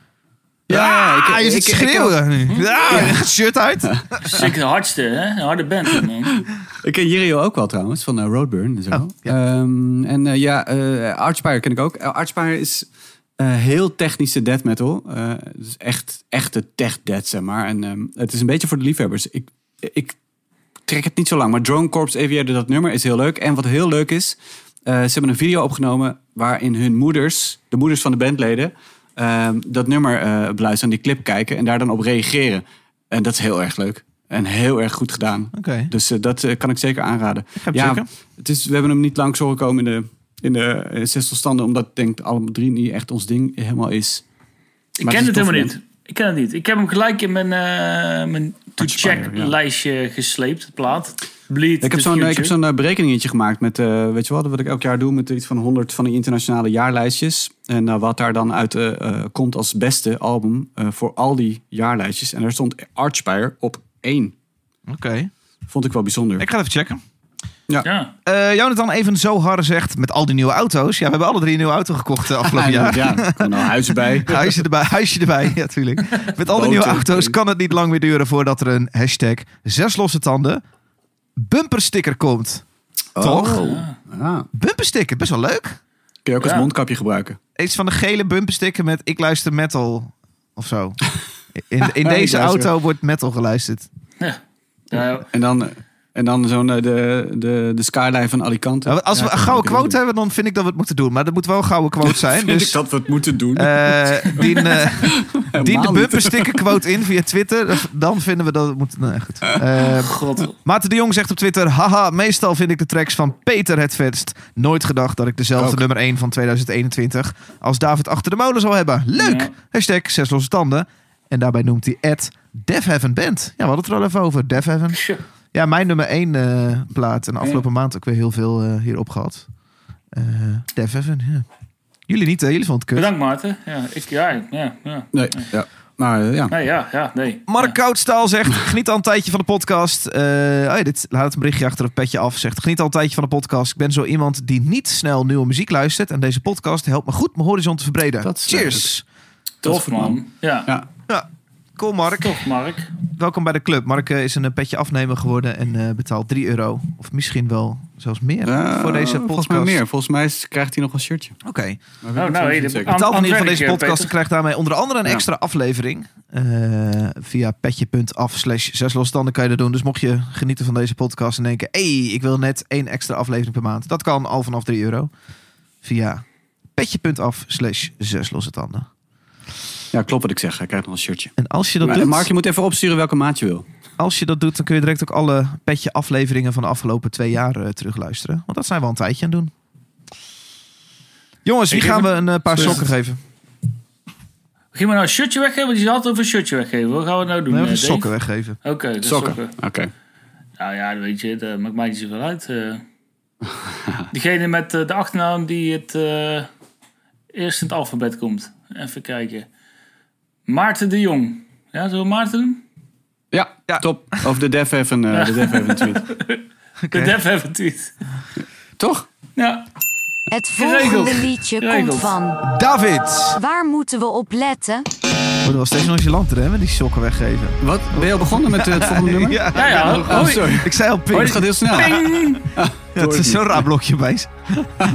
[SPEAKER 2] Ja, ik-
[SPEAKER 1] je
[SPEAKER 2] ik-
[SPEAKER 1] zit
[SPEAKER 2] ik-
[SPEAKER 1] schreeuwen nu. Ja, het shirt uit.
[SPEAKER 3] Zeker de hardste, hè? Een harde band, man.
[SPEAKER 2] Ik ken Jirio ook wel trouwens, van eh, Roadburn en zo.
[SPEAKER 1] Oh, ja.
[SPEAKER 2] Ehm, en eh, ja, eh Archspire ken ik ook. Uh, Archspire is eh, heel technische death metal. Eh, dus echt, echte tech death, zeg maar. En ehm, het is een beetje voor de liefhebbers. Ik, ik trek het niet zo lang, maar Drone Corps Aviator, dat nummer is heel leuk. En wat heel leuk is, eh, ze hebben een video opgenomen waarin hun moeders, de moeders van de bandleden, ehm, dat nummer eh beluisteren en die clip kijken en daar dan op reageren. En dat is heel erg leuk. En heel erg goed gedaan.
[SPEAKER 1] Oké.
[SPEAKER 2] Dus eh, dat eh, kan ik zeker aanraden. ja,
[SPEAKER 1] checken.
[SPEAKER 2] het is, we hebben hem niet langs horen komen in de, in de zestal standen, omdat ik denk alle drie niet echt ons ding helemaal is.
[SPEAKER 3] Ik ken
[SPEAKER 2] het
[SPEAKER 3] helemaal niet. Ik ken het niet. Ik heb hem gelijk in mijn, eh mijn to-check
[SPEAKER 2] ja.
[SPEAKER 3] lijstje gesleept, plaat. Bleed
[SPEAKER 2] Ik heb zo'n ik heb zo'n eh, berekeningetje gemaakt met, eh, weet je wel, wat ik elk jaar doe met iets van 100 van die internationale jaarlijstjes. En eh, wat daar dan uit komt als beste album eh, voor al die jaarlijstjes. En daar stond Archspire op één.
[SPEAKER 1] Oké.
[SPEAKER 2] Vond ik wel bijzonder.
[SPEAKER 1] Ik ga even checken.
[SPEAKER 3] Ja.
[SPEAKER 1] Eh Jonathan even zo hard zegt met al die nieuwe auto's. Ja, we hebben alle drie een nieuwe auto gekocht de afgelopen jaar.
[SPEAKER 2] Ja, gewoon nou huizen bij.
[SPEAKER 1] Huisje erbij, huisje erbij, ja, tuurlijk. Met al die nieuwe auto's kan het niet lang meer duren voordat er een hashtag zes losse tanden bumpersticker komt. Toch?
[SPEAKER 2] Oh. Ah.
[SPEAKER 1] Bumpersticker, best wel leuk.
[SPEAKER 2] Kun je ook als
[SPEAKER 3] Ja.
[SPEAKER 2] mondkapje gebruiken.
[SPEAKER 1] Iets van de gele bumpersticker met ik luister metal of zo. In, in deze auto wordt metal geluisterd.
[SPEAKER 3] Ja. Ja,
[SPEAKER 2] En dan, en dan zo'n eh, de, de, de skyline van Alicante.
[SPEAKER 1] Ja, als we een gouden quote hebben, dan vind ik dat we het moeten doen. Maar dat moet wel een gouden quote zijn.
[SPEAKER 2] Vind
[SPEAKER 1] dus
[SPEAKER 2] ik dat we het moeten doen.
[SPEAKER 1] eh, dien, eh, dien de bumpersticker quote in via Twitter. Dan vinden we dat het moet. Nee, goed.
[SPEAKER 3] God.
[SPEAKER 1] Maarten de Jong zegt op Twitter... Haha, meestal vind ik de tracks van Peter het vetst. Nooit gedacht dat ik dezelfde
[SPEAKER 2] Ook.
[SPEAKER 1] nummer 1 van 2021... als David achter de molen zou hebben. Leuk!
[SPEAKER 3] Ja.
[SPEAKER 1] Hashtag zes losse tanden. En daarbij noemt hij Ed Devheaven Band. Ja, we hadden het er al even over. Devheaven.
[SPEAKER 3] Tja.
[SPEAKER 1] Ja, mijn nummer 1 eh, plaat. En afgelopen maand ook weer heel veel eh, hierop gehad. Eh Devheaven, ja. Jullie niet, hè? Jullie vonden het kut.
[SPEAKER 3] Bedankt Maarten. Ja, ik, ja, ja, ja.
[SPEAKER 2] Nee, ja. maar ja.
[SPEAKER 3] Nee, ja, ja, nee.
[SPEAKER 1] Mark Koudstaal zegt, geniet al een tijdje van de podcast. Eh, oh ja, dit laat het een berichtje achter het petje af. Zegt, geniet al een tijdje van de podcast. Ik ben zo iemand die niet snel nieuwe muziek luistert. En deze podcast helpt me goed mijn horizon te verbreden.
[SPEAKER 2] Dat is
[SPEAKER 1] Cheers.
[SPEAKER 3] Tof, man. Ja,
[SPEAKER 2] Ja.
[SPEAKER 1] Cool Mark.
[SPEAKER 3] tof, Mark.
[SPEAKER 1] Welkom bij de club. Mark eh, is een eh, petje afnemer geworden en eh, betaalt 3 euro. Of misschien wel zelfs meer voor deze podcast.
[SPEAKER 2] Volgens mij meer. Volgens mij is- krijgt hij nog een shirtje.
[SPEAKER 1] Oké.
[SPEAKER 3] Oh, nou,
[SPEAKER 2] zeker.
[SPEAKER 3] de-
[SPEAKER 1] Betaalt
[SPEAKER 3] aan
[SPEAKER 1] in ieder geval
[SPEAKER 3] het
[SPEAKER 1] deze podcast.
[SPEAKER 3] Peter.
[SPEAKER 1] krijgt daarmee onder andere een
[SPEAKER 2] Ja.
[SPEAKER 1] extra aflevering. eh, via petje.af slash zes losstanden kan je dat doen. Dus mocht je genieten van deze podcast en denken... hey, ik wil net één extra aflevering per maand. Dat kan al vanaf 3 euro. Via petje.af slash zes losse tanden.
[SPEAKER 2] Ja, klopt wat ik zeg. Hij krijgt nog een shirtje.
[SPEAKER 1] En als je dat
[SPEAKER 2] Maar,
[SPEAKER 1] doet...
[SPEAKER 2] Mark, je moet even opsturen welke maat je wil.
[SPEAKER 1] Als je dat doet, dan kun je direct ook alle petje afleveringen van de afgelopen twee jaar eh, terugluisteren. Want dat zijn we al een tijdje aan het doen. Jongens, wie gaan we een eh, paar sokken geven?
[SPEAKER 3] Gaan we nou een shirtje weggeven? Want je had over een shirtje weggeven. Wat gaan we nou doen?
[SPEAKER 1] We gaan
[SPEAKER 3] eh,
[SPEAKER 1] sokken weggeven.
[SPEAKER 3] Oké, de
[SPEAKER 2] Sokken.
[SPEAKER 3] sokken.
[SPEAKER 2] Oké.
[SPEAKER 3] Nou ja, weet je, dat maakt mij niet zoveel uit. eh. Diegene met de achternaam die het eh, eerst in het alfabet komt. Even kijken. Maarten de Jong. Ja, zullen we Maarten doen?
[SPEAKER 2] Ja,
[SPEAKER 1] Ja.
[SPEAKER 2] top. Over de def even, eh, de def even een tweet.
[SPEAKER 3] De def even tweet.
[SPEAKER 2] Toch?
[SPEAKER 3] Ja,
[SPEAKER 5] Het
[SPEAKER 3] Geregeld.
[SPEAKER 5] volgende liedje
[SPEAKER 3] Geregeld.
[SPEAKER 5] komt van.
[SPEAKER 1] David!
[SPEAKER 5] Waar moeten we op letten?
[SPEAKER 1] Oh, dat was steeds met die sokken weggeven.
[SPEAKER 2] Wat? Ben je al begonnen met eh, het volgende nummer?
[SPEAKER 1] ja,
[SPEAKER 3] ja.
[SPEAKER 2] Oh, sorry.
[SPEAKER 1] ik zei al ping.
[SPEAKER 2] Oh, het gaat heel snel.
[SPEAKER 3] Ping!
[SPEAKER 1] Ja, het is zo'n raar blokje opeens.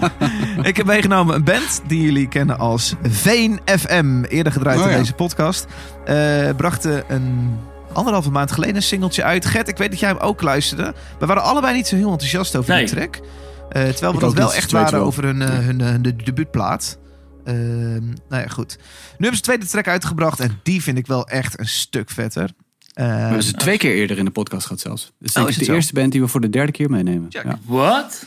[SPEAKER 1] ik heb meegenomen een band die jullie kennen als Veen FM. Eerder gedraaid
[SPEAKER 2] Oh,
[SPEAKER 1] in
[SPEAKER 2] ja.
[SPEAKER 1] deze podcast. Eh brachten een anderhalve maand geleden een singeltje uit. Gert, ik weet dat jij hem ook luisterde. We waren allebei niet zo heel enthousiast over
[SPEAKER 3] Nee.
[SPEAKER 1] die track. Eh, terwijl we
[SPEAKER 2] Ik
[SPEAKER 1] dat wel
[SPEAKER 2] niet,
[SPEAKER 1] echt waren
[SPEAKER 2] wel.
[SPEAKER 1] over hun, eh, hun, hun de- debuutplaat. Ehm, nou ja, goed. Nu hebben ze de tweede track uitgebracht. En die vind ik wel echt een stuk vetter. Eh,
[SPEAKER 2] We hebben ze twee keer eerder in de podcast gehad zelfs. Dus
[SPEAKER 1] Oh, is het
[SPEAKER 2] de
[SPEAKER 1] zo?
[SPEAKER 2] eerste band die we voor de derde keer meenemen. Ja.
[SPEAKER 3] Wat?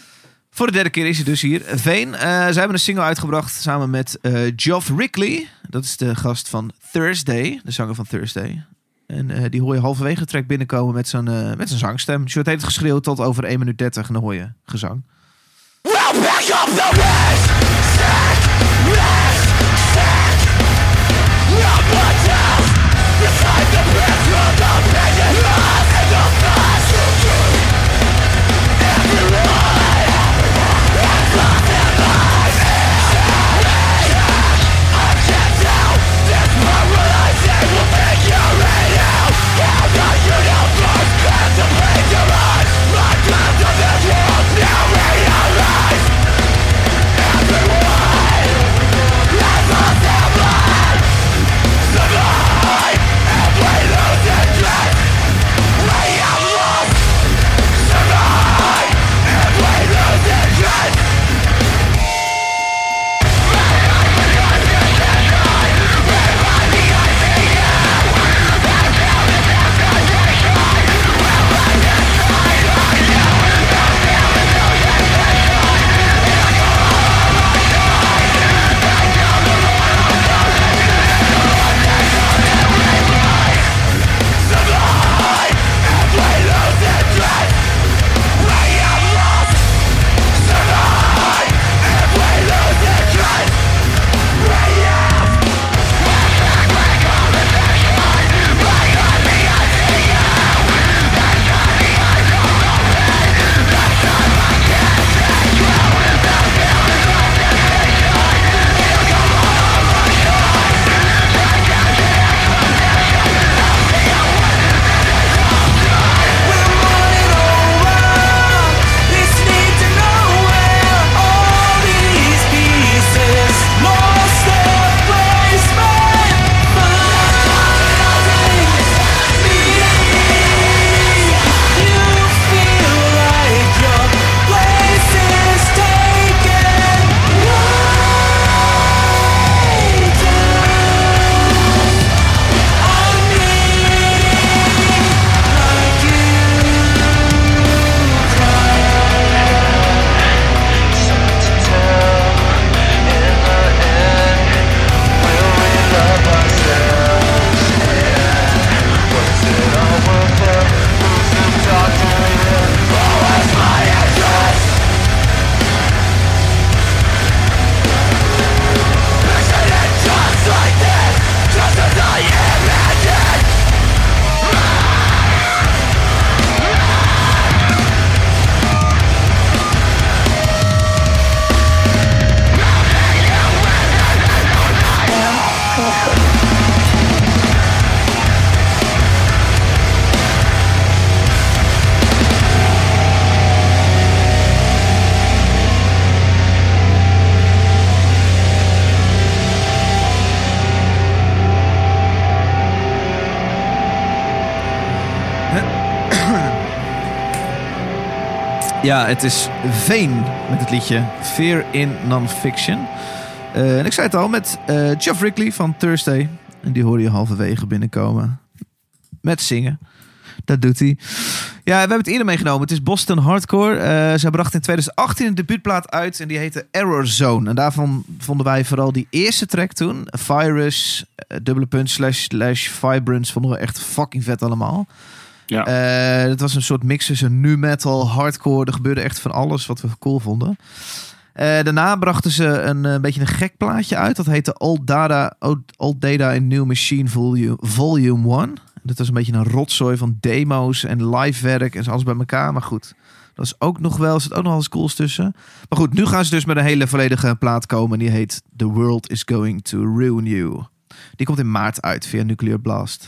[SPEAKER 1] Voor de derde keer is hij dus hier. Veen. Eh, zij hebben een single uitgebracht samen met eh Geoff Rickley. Dat is de gast van Thursday, de zanger van Thursday. En eh, die hoor je halverwege de track binnenkomen met zijn, met zijn zangstem. Short heeft geschreeuwd tot over 1 minuut 30 en dan hoor je gezang.
[SPEAKER 4] Well, rest, sick. Not much else. Besides the picture of the
[SPEAKER 1] Ja, het is Veen met het liedje Fear in Non-Fiction. Eh, en ik zei het al, met eh Geoff Rickley van Thursday. En die hoor je halverwege binnenkomen. Met zingen. Dat doet hij. Ja, we hebben het eerder meegenomen. Het is Boston Hardcore. Eh zij bracht in 2018 een debuutplaat uit en die heette Error Zone. En daarvan vonden wij vooral die eerste track toen. Virus, dubbele punt, slash, slash Vibrance. Vonden we echt fucking vet allemaal.
[SPEAKER 2] Ja.
[SPEAKER 1] Eh, het was een soort mix tussen nu metal, hardcore. Er gebeurde echt van alles wat we cool vonden. Eh, daarna brachten ze een, eh, beetje een gek plaatje uit. Dat heette Old Data, Old, Data in New Machine Volume, Volume 1. Dat was een beetje een rotzooi van demo's en live werk en alles bij elkaar. Maar goed, dat is ook nog wel, zit ook nog wel eens cools tussen. Maar goed, nu gaan ze dus met een hele volledige plaat komen. Die heet The World is Going to Ruin You. Die komt in maart uit via Nuclear Blast.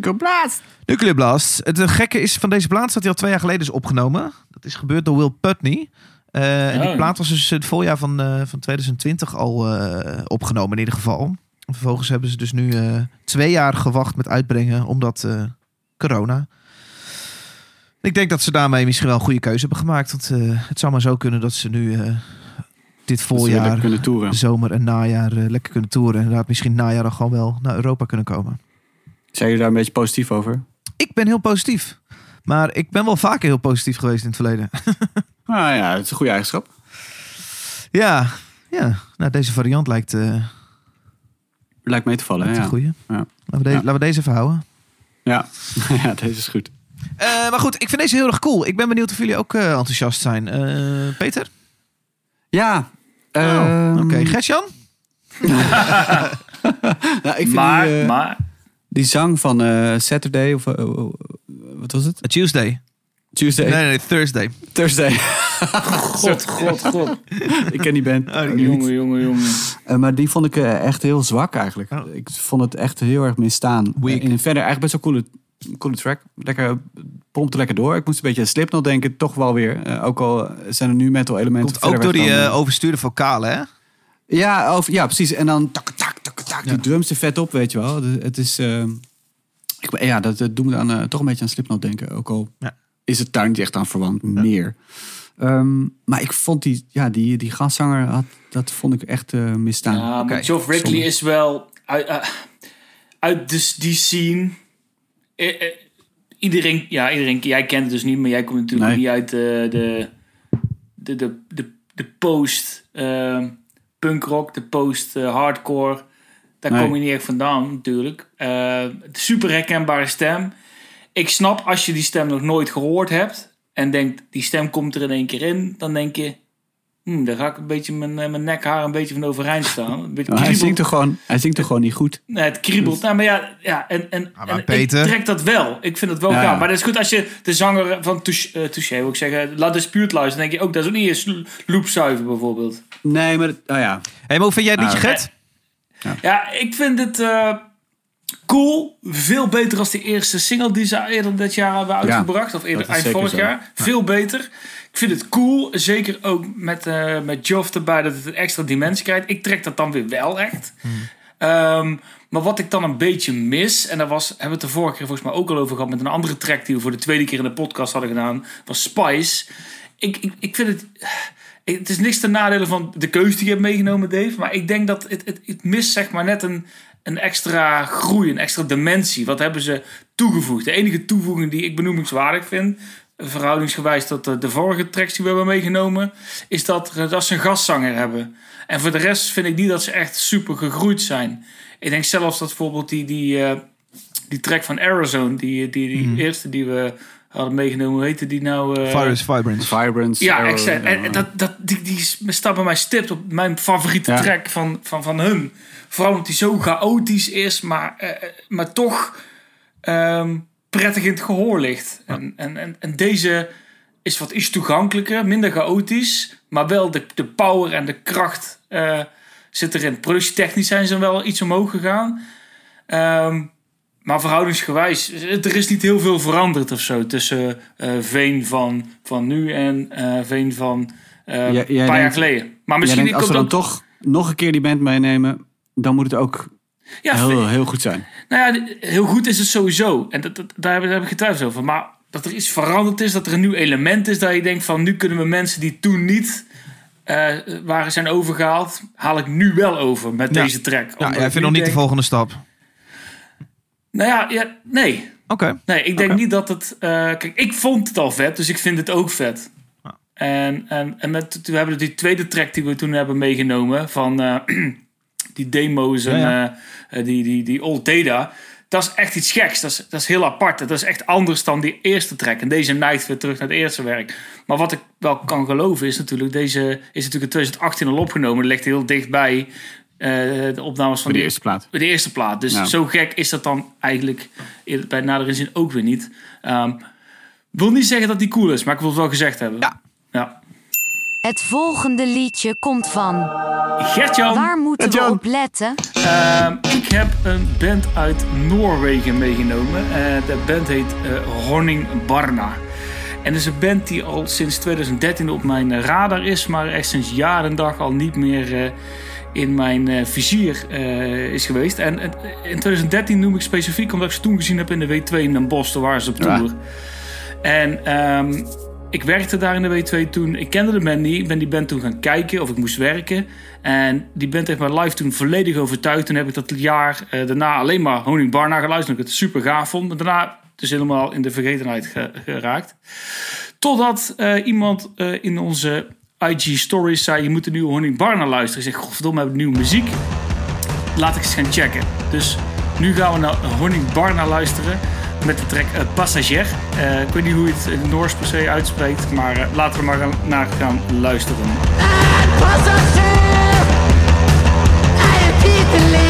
[SPEAKER 2] Go blast!
[SPEAKER 1] Nuclear Blast. Het eh, gekke is van deze plaat dat hij al twee jaar geleden is opgenomen. Dat is gebeurd door Will Putney. Eh, en die
[SPEAKER 3] Oh.
[SPEAKER 1] plaat was dus het voorjaar van, eh, van 2020 al eh, opgenomen in ieder geval. En vervolgens hebben ze dus nu eh, twee jaar gewacht met uitbrengen omdat eh, corona. Ik denk dat ze daarmee misschien wel een goede keuze hebben gemaakt. Want eh, het zou maar zo kunnen dat ze nu eh, dit voorjaar,
[SPEAKER 2] lekker kunnen toeren.
[SPEAKER 1] zomer en najaar lekker kunnen toeren. En inderdaad misschien najaar dan gewoon wel naar Europa kunnen komen.
[SPEAKER 2] Zijn jullie daar een beetje positief over?
[SPEAKER 1] Ik ben heel positief. Maar ik ben wel vaker heel positief geweest in het verleden.
[SPEAKER 2] Nou ja, dat is een goede eigenschap.
[SPEAKER 1] ja, ja. Nou, deze variant lijkt, eh
[SPEAKER 2] Lijkt mee te vallen, hè?
[SPEAKER 1] een
[SPEAKER 2] Ja.
[SPEAKER 1] goeie.
[SPEAKER 2] Ja.
[SPEAKER 1] Laten, we deze,
[SPEAKER 2] Ja.
[SPEAKER 1] laten we deze even houden.
[SPEAKER 2] Ja. ja, deze is goed.
[SPEAKER 1] Eh, maar goed, ik vind deze heel erg cool. Ik ben benieuwd of jullie ook eh, enthousiast zijn. Eh, Peter?
[SPEAKER 2] Ja.
[SPEAKER 1] Oh,
[SPEAKER 2] ehm,
[SPEAKER 1] Oké, Gertjan?
[SPEAKER 2] nou, ik vind
[SPEAKER 3] maar,
[SPEAKER 2] die, eh,
[SPEAKER 3] maar,
[SPEAKER 2] die zang van eh, Saturday, of eh, oh, wat was het?
[SPEAKER 1] A Tuesday.
[SPEAKER 2] Tuesday?
[SPEAKER 1] Nee, nee, Thursday.
[SPEAKER 2] Thursday.
[SPEAKER 3] god, god, god.
[SPEAKER 2] ik ken die band.
[SPEAKER 1] Oh,
[SPEAKER 3] jongen, jongen, jongen.
[SPEAKER 2] Eh, maar die vond ik echt heel zwak eigenlijk.
[SPEAKER 1] Oh.
[SPEAKER 2] Ik vond het echt heel erg misstaan.
[SPEAKER 1] Weak.
[SPEAKER 2] In een verder eigenlijk best wel coole, coole track. Lekker, pompte lekker door. Ik moest een beetje aan Slipknot denken, toch wel weer. Ook al zijn er nu metal elementen.
[SPEAKER 1] Komt ook door die overstuurde vocalen, hè?
[SPEAKER 2] Ja, of, ja, precies. En dan tak, tak, tak, tak,
[SPEAKER 1] Ja.
[SPEAKER 2] die drums er vet op, weet je wel. De- Het is... eh, ik, ben- ja, dat, dat doet me aan, eh, toch een beetje aan Slipknot denken. Ook al
[SPEAKER 1] Ja.
[SPEAKER 2] is het daar niet echt aan verwant, meer. Ehm, maar ik vond die, ja, die, die gastzanger, had, dat vond ik echt eh misstaan.
[SPEAKER 3] Ja, maar
[SPEAKER 1] Oké,
[SPEAKER 3] Geoff Rickley is wel uit, eh, uit dus die scene. Iedereen, ja, iedereen, jij kent het dus niet, maar jij komt natuurlijk
[SPEAKER 2] Nee.
[SPEAKER 3] niet uit de, de, de, de, de, de post eh, punkrock, de post eh, hardcore. Daar
[SPEAKER 2] Nee.
[SPEAKER 3] kom je niet echt vandaan, natuurlijk. Eh, super herkenbare stem. Ik snap als je die stem nog nooit gehoord hebt en denkt, die stem komt er in één keer in, dan denk je, hmm, daar ga ik een beetje mijn, eh, mijn nekhaar een beetje van overeind staan. Een beetje
[SPEAKER 2] Maar hij zingt toch gewoon, hij zingt toch gewoon niet goed.
[SPEAKER 3] Nee, het kriebelt. Nou, maar ja, ja en, en,
[SPEAKER 1] Ah, maar
[SPEAKER 3] en
[SPEAKER 1] Peter-
[SPEAKER 3] ik trek dat wel. Ik vind het wel
[SPEAKER 2] Ja,
[SPEAKER 3] gaaf. Maar dat is goed als je de zanger van Touche, eh, Touché, wil ik zeggen, La Dispute luistert. Dan denk je ook, dat is ook niet eens loopzuiver bijvoorbeeld.
[SPEAKER 2] Nee, maar oh ja.
[SPEAKER 1] Hé, maar hoe vind jij het liedje,
[SPEAKER 2] Ah,
[SPEAKER 1] Gert?
[SPEAKER 3] Ja, ik vind het eh, cool. Veel beter als de eerste single die ze eerder dit jaar hebben uitgebracht. of eerder eind vorig
[SPEAKER 2] zo.
[SPEAKER 3] jaar. Veel beter. Ik vind het cool. Zeker ook met, eh met Geoff erbij dat het een extra dimensie krijgt. Ik trek dat dan weer wel echt. Ehm, maar wat ik dan een beetje mis, en daar was, hebben we het de vorige keer volgens mij ook al over gehad met een andere track die we voor de tweede keer in de podcast hadden gedaan, was Spice. Ik, ik, ik vind het. ik- Het is niks ten nadele van de keuze die je hebt meegenomen, Dave. Maar ik denk dat het, het, het mist zeg maar net een, een extra groei, een extra dimensie. Wat hebben ze toegevoegd? De enige toevoeging die ik benoemingswaardig vind, verhoudingsgewijs tot de, de vorige tracks die we hebben meegenomen, is dat, dat ze een gastzanger hebben. En voor de rest vind ik niet dat ze echt super gegroeid zijn. Ik denk zelfs dat bijvoorbeeld die, die, eh, die track van Arizona, die, die, die eerste die we hadden meegenomen, hoe heette die nou? eh,
[SPEAKER 1] Virus, Vibrance.
[SPEAKER 2] Vibrance.
[SPEAKER 3] ja,
[SPEAKER 2] Arrow,
[SPEAKER 3] exact. En dat, dat, die, die staat bij mij stipt op mijn favoriete
[SPEAKER 2] Ja.
[SPEAKER 3] track van, van, van hun. Vooral omdat die zo chaotisch is, maar, eh, eh, maar toch ehm, prettig in het gehoor ligt. En, en, en, en deze is wat iets toegankelijker, minder chaotisch, maar wel de, de power en de kracht eh, zit erin. Productietechnisch zijn ze wel iets omhoog gegaan. Ehm, maar verhoudingsgewijs, er is niet heel veel veranderd of zo tussen eh, Veen van, van nu en eh, Veen van eh, een paar jaar geleden. Maar misschien
[SPEAKER 2] denkt, als we dan
[SPEAKER 3] ook...
[SPEAKER 2] toch nog een keer die band meenemen, dan moet het ook
[SPEAKER 3] Ja,
[SPEAKER 2] heel, heel goed zijn.
[SPEAKER 3] Nou ja, heel goed is het sowieso. En dat, dat- daar heb, daar heb ik getwijfeld over. Maar dat er iets veranderd is, dat er een nieuw element is, dat je denkt van nu kunnen we mensen die toen niet eh, waren zijn overgehaald, haal ik nu wel over met
[SPEAKER 1] Ja.
[SPEAKER 3] deze track.
[SPEAKER 1] Ja, jij
[SPEAKER 3] ik
[SPEAKER 1] vindt
[SPEAKER 3] nu
[SPEAKER 1] nog niet de volgende stap.
[SPEAKER 3] Nou ja, ja nee.
[SPEAKER 1] Oké.
[SPEAKER 3] Nee, ik denk niet dat het... eh, kijk, ik vond het al vet, dus ik vind het ook vet.
[SPEAKER 1] Ja.
[SPEAKER 3] En, en, en met, we hebben die tweede track die we toen hebben meegenomen van eh, die demo's en
[SPEAKER 1] Ja,
[SPEAKER 3] eh, die, die, die Old Data. Dat is echt iets geks. Dat is, dat is heel apart. Dat is echt anders dan die eerste track. En deze neigt weer terug naar het eerste werk. Maar wat ik wel kan geloven is natuurlijk... Deze is natuurlijk in 2018 al opgenomen. Dat ligt heel dichtbij eh, de opnames van
[SPEAKER 2] Voor de eerste plaat.
[SPEAKER 3] bij de eerste plaat. Dus
[SPEAKER 2] Ja.
[SPEAKER 3] zo gek is dat dan eigenlijk bij nader inzien ook weer niet. Ehm wil niet zeggen dat die cool is, maar ik wil het wel gezegd hebben.
[SPEAKER 1] Ja.
[SPEAKER 3] ja.
[SPEAKER 5] Het volgende liedje komt van.
[SPEAKER 3] Gertjan,
[SPEAKER 5] Waar moeten we op letten?
[SPEAKER 3] ehm, ik heb een band uit Noorwegen meegenomen. Eh, de band heet eh Honning Barna. En dat is een band die al sinds 2013 op mijn radar is, maar echt sinds jaar en dag al niet meer eh, in mijn eh, vizier eh, is geweest. En in 2013 noem ik specifiek omdat ik ze toen gezien heb in de W2 in Den Bosch. Daar waren ze op
[SPEAKER 2] Ja.
[SPEAKER 3] tour. En ehm, ik werkte daar in de W2 toen. Ik kende de band niet. Ik ben die band toen gaan kijken of ik moest werken. En die band heeft mij live toen volledig overtuigd. Toen heb ik dat jaar eh, daarna alleen maar Honing Barna geluisterd. Ik het super gaaf vond. Maar daarna dus helemaal in de vergetenheid ge- geraakt. Totdat iemand in onze IG stories zei... je moet de nieuwe Honing Barna luisteren. Ik zeg, godverdomme, we hebben nieuwe muziek. Laat ik eens gaan checken. Dus nu gaan we naar Honing Barna luisteren met de track eh, Passagier. Eh, ik weet niet hoe je het in het Noors per se uitspreekt, maar eh, laten we maar naar gaan luisteren.
[SPEAKER 4] Passagier, I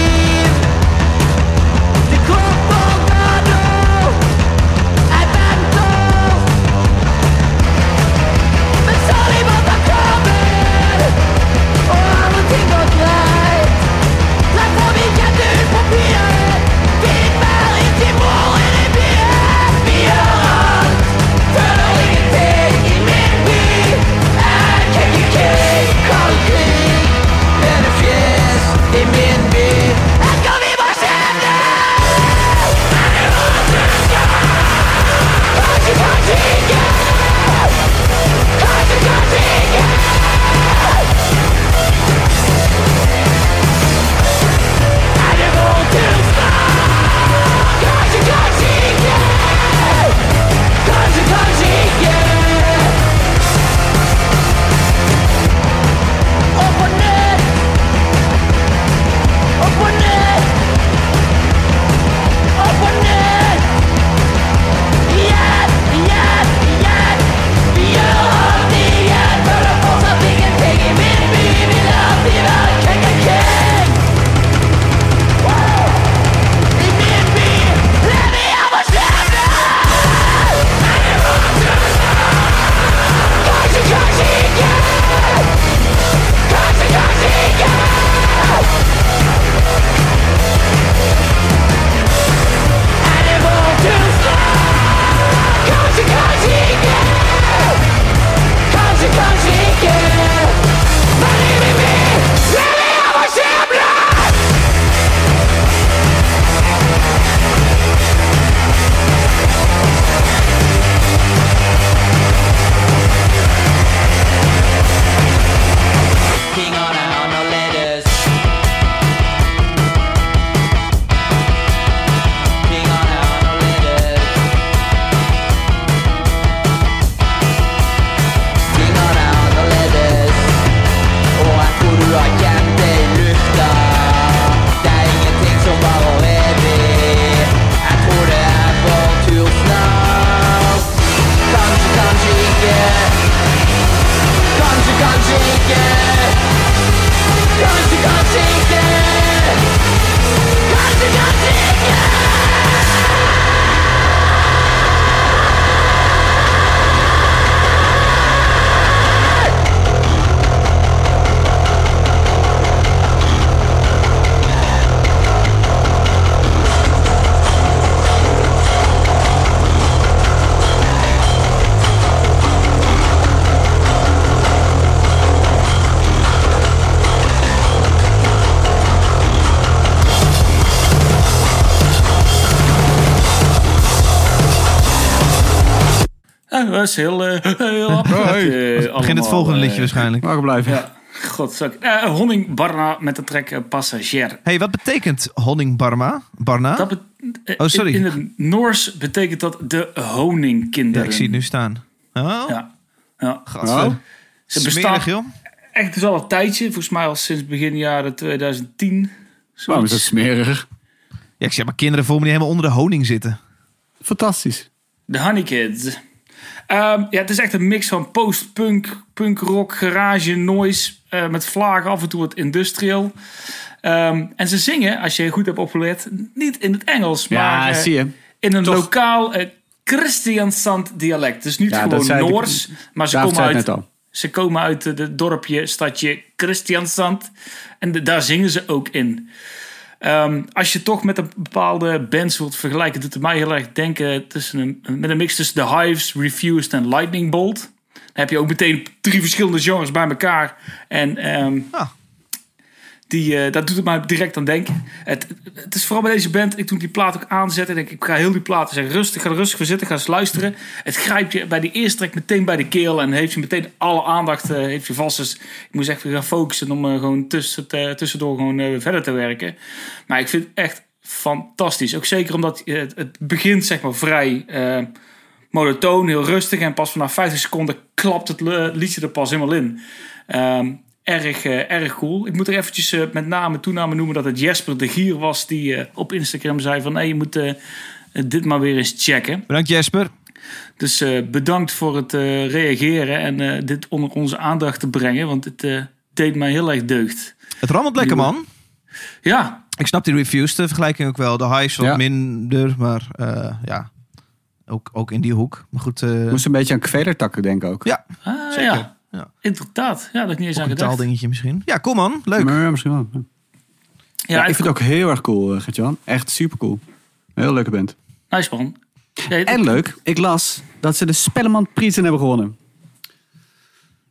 [SPEAKER 3] dat is heel, eh, heel apart. eh,
[SPEAKER 1] Begin het volgende
[SPEAKER 3] eh,
[SPEAKER 1] liedje waarschijnlijk.
[SPEAKER 2] Waar blijven?
[SPEAKER 3] Ja, god, zak. Eh, Honning Barna met de track eh, Passagier.
[SPEAKER 1] hey, wat betekent Honning Barma? Barna?
[SPEAKER 3] Dat bet- eh,
[SPEAKER 1] Oh, sorry.
[SPEAKER 3] In, in het Noors betekent dat de honingkinderen.
[SPEAKER 1] Ja, ik zie het nu staan. Oh,
[SPEAKER 3] Ja, ja.
[SPEAKER 1] gadver.
[SPEAKER 2] Oh.
[SPEAKER 3] Ze
[SPEAKER 1] Smerig,
[SPEAKER 3] bestaan
[SPEAKER 1] joh.
[SPEAKER 3] echt dus al een tijdje. Volgens mij al sinds begin jaren 2010.
[SPEAKER 2] Waarom is dat smerig?
[SPEAKER 1] Ja, ik zeg maar, kinderen voor me die helemaal onder de honing zitten.
[SPEAKER 2] Fantastisch.
[SPEAKER 3] De Honey Kids. Ehm, ja, het is echt een mix van post-punk, punkrock, garage, noise. eh, met vlagen, af en toe wat industrial. Ehm, en ze zingen, als je goed hebt opgelet, niet in het Engels.
[SPEAKER 2] Ja,
[SPEAKER 3] maar eh,
[SPEAKER 2] zie je.
[SPEAKER 3] in een
[SPEAKER 2] Toch.
[SPEAKER 3] lokaal uh, Christiansand dialect. Dus niet
[SPEAKER 2] Ja,
[SPEAKER 3] gewoon
[SPEAKER 2] ik-
[SPEAKER 3] Noors, maar ze komen uit, ze komen uit het dorpje, stadje Christiansand. En de- daar zingen ze ook in. Ehm, als je toch met een bepaalde bands wilt vergelijken, doet het mij heel erg denken tussen een, met een mix tussen The Hives, Refused en Lightning Bolt. Dan heb je ook meteen drie verschillende genres bij elkaar. En ehm,
[SPEAKER 1] Ah.
[SPEAKER 3] Die, eh, dat doet het mij direct aan denken. Het, het is vooral bij deze band, ik toen die plaat ook aanzette, denk ik, ga heel die plaat zeggen, rustig, ga rustig voor zitten, ga luisteren. Het grijpt je bij die eerste track meteen bij de keel en heeft je meteen alle aandacht, eh, heeft je vast. Dus ik moest echt weer gaan focussen om eh, gewoon tussen, tussendoor gewoon verder te werken. Maar ik vind het echt fantastisch. Ook zeker omdat het, het begint zeg maar vrij monotoon, heel rustig. En pas vanaf 50 seconden klapt het liedje er pas helemaal in. Ehm, erg, eh, erg cool. Ik moet er eventjes eh, met name toename noemen dat het Jesper de Gier was die eh, op Instagram zei van... Hey, je moet dit maar weer eens checken.
[SPEAKER 1] Bedankt Jesper.
[SPEAKER 3] Dus eh, bedankt voor het eh, reageren en eh, dit onder onze aandacht te brengen. Want het eh, deed mij heel erg deugd.
[SPEAKER 1] Het rammelt lekker, man.
[SPEAKER 3] Ja,
[SPEAKER 1] Ik snap die reviews, de vergelijking ook wel. De highs wat
[SPEAKER 2] Ja.
[SPEAKER 1] minder, maar eh, ja, ook, ook in die hoek. Maar goed, eh
[SPEAKER 2] Moest een beetje aan kvedertakken denken ook.
[SPEAKER 1] ja,
[SPEAKER 3] ah,
[SPEAKER 1] Zeker,
[SPEAKER 3] ja.
[SPEAKER 1] Ja.
[SPEAKER 3] inderdaad. Ja, dat ik niet eens aan
[SPEAKER 1] een
[SPEAKER 3] gedacht.
[SPEAKER 1] taaldingetje misschien. Ja, kom man, leuk.
[SPEAKER 2] Maar ja, misschien wel. Ja.
[SPEAKER 3] Ja,
[SPEAKER 2] ik vind het ook heel erg cool, uh, Gert-Jan. Echt super cool. Een heel leuke band.
[SPEAKER 3] Nice man. Ja,
[SPEAKER 2] En leuk, ik las dat ze de Spelleman Prijzen hebben gewonnen.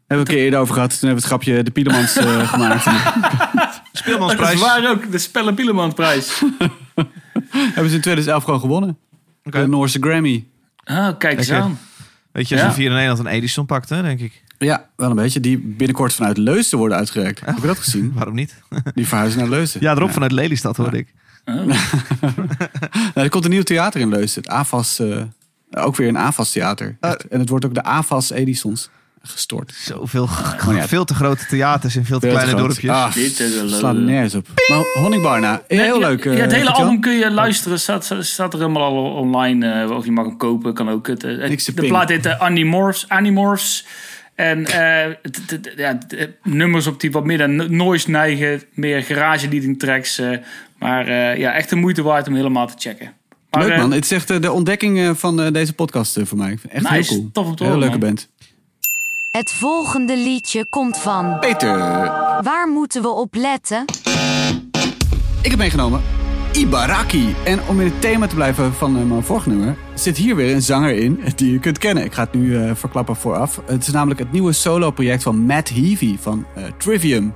[SPEAKER 2] Hebben we een keer eerder over gehad. Toen hebben we het grapje de Pielemans eh, gemaakt.
[SPEAKER 3] dat
[SPEAKER 1] Speelmansprijs.
[SPEAKER 3] is waar ook. De Spellen Pielemans prijs.
[SPEAKER 2] hebben ze in 2011 gewoon gewonnen. De Noorse Grammy.
[SPEAKER 3] Ah, kijk eens aan.
[SPEAKER 1] Weet je, als
[SPEAKER 3] Ja.
[SPEAKER 1] je hier in Nederland een Edison pakt, hè, denk ik.
[SPEAKER 2] Ja, wel een beetje. Die binnenkort vanuit Leusden worden uitgereikt. Heb je dat gezien?
[SPEAKER 1] Waarom niet?
[SPEAKER 2] Die verhuizen naar Leusden.
[SPEAKER 1] Ja, erop vanuit Lelystad hoorde ik.
[SPEAKER 2] Nou, er komt een nieuw theater in Leusden. Het AFAS, eh, ook weer een AFAS theater. Echt. En het wordt ook de AFAS Edisons gestort.
[SPEAKER 1] Zoveel,
[SPEAKER 2] ja.
[SPEAKER 1] veel te grote theaters in veel te
[SPEAKER 2] Veel te
[SPEAKER 1] kleine
[SPEAKER 2] groot.
[SPEAKER 1] dorpjes.
[SPEAKER 2] Ah,
[SPEAKER 3] Dit is een
[SPEAKER 2] slaat nergens op. Maar Honingbarna, heel
[SPEAKER 3] Ja,
[SPEAKER 2] leuk.
[SPEAKER 3] Ja,
[SPEAKER 2] eh,
[SPEAKER 3] het hele album kun je luisteren. Staat, staat er helemaal al online. eh, of je mag hem kopen. Kan ook. Het, eh,
[SPEAKER 2] te
[SPEAKER 3] de
[SPEAKER 2] ping.
[SPEAKER 3] plaat heet eh, Animorphs. Animorphs. En eh, het- het- het- ja, de nummers op die wat meer naar no- noise neigen. Meer garage leading tracks. eh, maar eh, ja, echt de moeite waard om helemaal te checken. Maar,
[SPEAKER 2] Leuk
[SPEAKER 3] eh,
[SPEAKER 2] man, het is echt eh, de ontdekking eh, van eh, deze podcast eh, voor mij. Het echt
[SPEAKER 3] Nice,
[SPEAKER 2] heel cool.
[SPEAKER 3] tof om te
[SPEAKER 2] Heel leuke band.
[SPEAKER 5] Het volgende liedje komt van.
[SPEAKER 2] Peter,
[SPEAKER 5] Waar moeten we op letten?
[SPEAKER 2] ik heb meegenomen Ibaraki. En om in het thema te blijven van eh, mijn vorige nummer, zit hier weer een zanger in die je kunt kennen. Ik ga het nu eh, verklappen vooraf. Het is namelijk het nieuwe solo-project van Matt Heavy van eh, Trivium.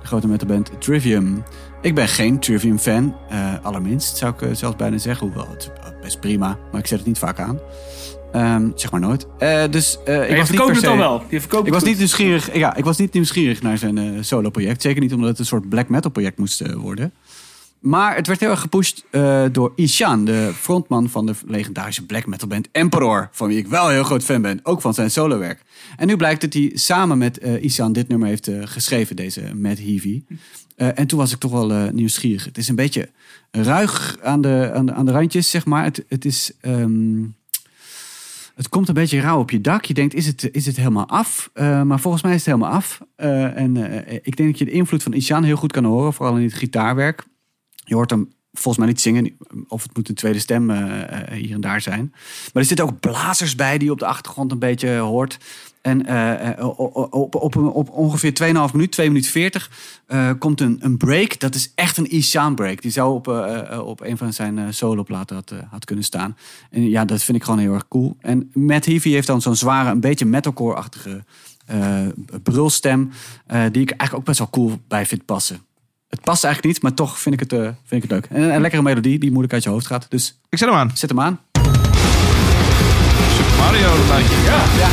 [SPEAKER 2] De grote metalband Trivium. Ik ben geen Trivium-fan, eh, allerminst zou ik zelfs bijna zeggen. Hoewel, het is best prima, maar ik zet het niet vaak aan. Ehm, zeg maar nooit. Eh, dus eh, ik
[SPEAKER 3] je
[SPEAKER 2] was niet per
[SPEAKER 3] verkoopt het
[SPEAKER 2] se...
[SPEAKER 3] al wel. Je verkoopt
[SPEAKER 2] Ik was
[SPEAKER 3] het
[SPEAKER 2] niet nieuwsgierig, ja, ik was niet nieuwsgierig naar zijn eh, solo-project. Zeker niet omdat het een soort black metal project moest worden. Maar het werd heel erg gepusht eh, door Ishan, de frontman van de legendarische black metal band Emperor. Van wie ik wel een heel groot fan ben, ook van zijn solowerk. En nu blijkt dat hij samen met eh Ishan dit nummer heeft eh, geschreven, deze Matt Heavy. En toen was ik toch wel nieuwsgierig. Het is een beetje ruig aan de, aan de, aan de randjes, zeg maar. Het, het is... ehm, het komt een beetje rauw op je dak. Je denkt, is het, is het helemaal af? Maar volgens mij is het helemaal af. En ik denk dat je de invloed van Ishan heel goed kan horen. Vooral in het gitaarwerk. Je hoort hem volgens mij niet zingen. Of het moet een tweede stem eh, eh, hier en daar zijn. Maar er zitten ook blazers bij die je op de achtergrond een beetje hoort. En eh, op, op, ongeveer 2,5 minuut, 2 minuten 40, eh, komt een, een break. Dat is echt een Ishan break. Die zou op, op een van zijn soloplaten had, had kunnen staan. En ja, dat vind ik gewoon heel erg cool. En Matt Heavy heeft dan zo'n zware, een beetje metalcore-achtige brulstem. die ik eigenlijk ook best wel cool bij vind passen. Het past eigenlijk niet, maar toch vind ik het, eh, vind ik het leuk. En een lekkere melodie die moeilijk uit je hoofd gaat. Dus
[SPEAKER 1] Ik zet hem aan.
[SPEAKER 2] zet hem aan.
[SPEAKER 1] Super Mario, dat.
[SPEAKER 3] Ja.
[SPEAKER 4] Ja.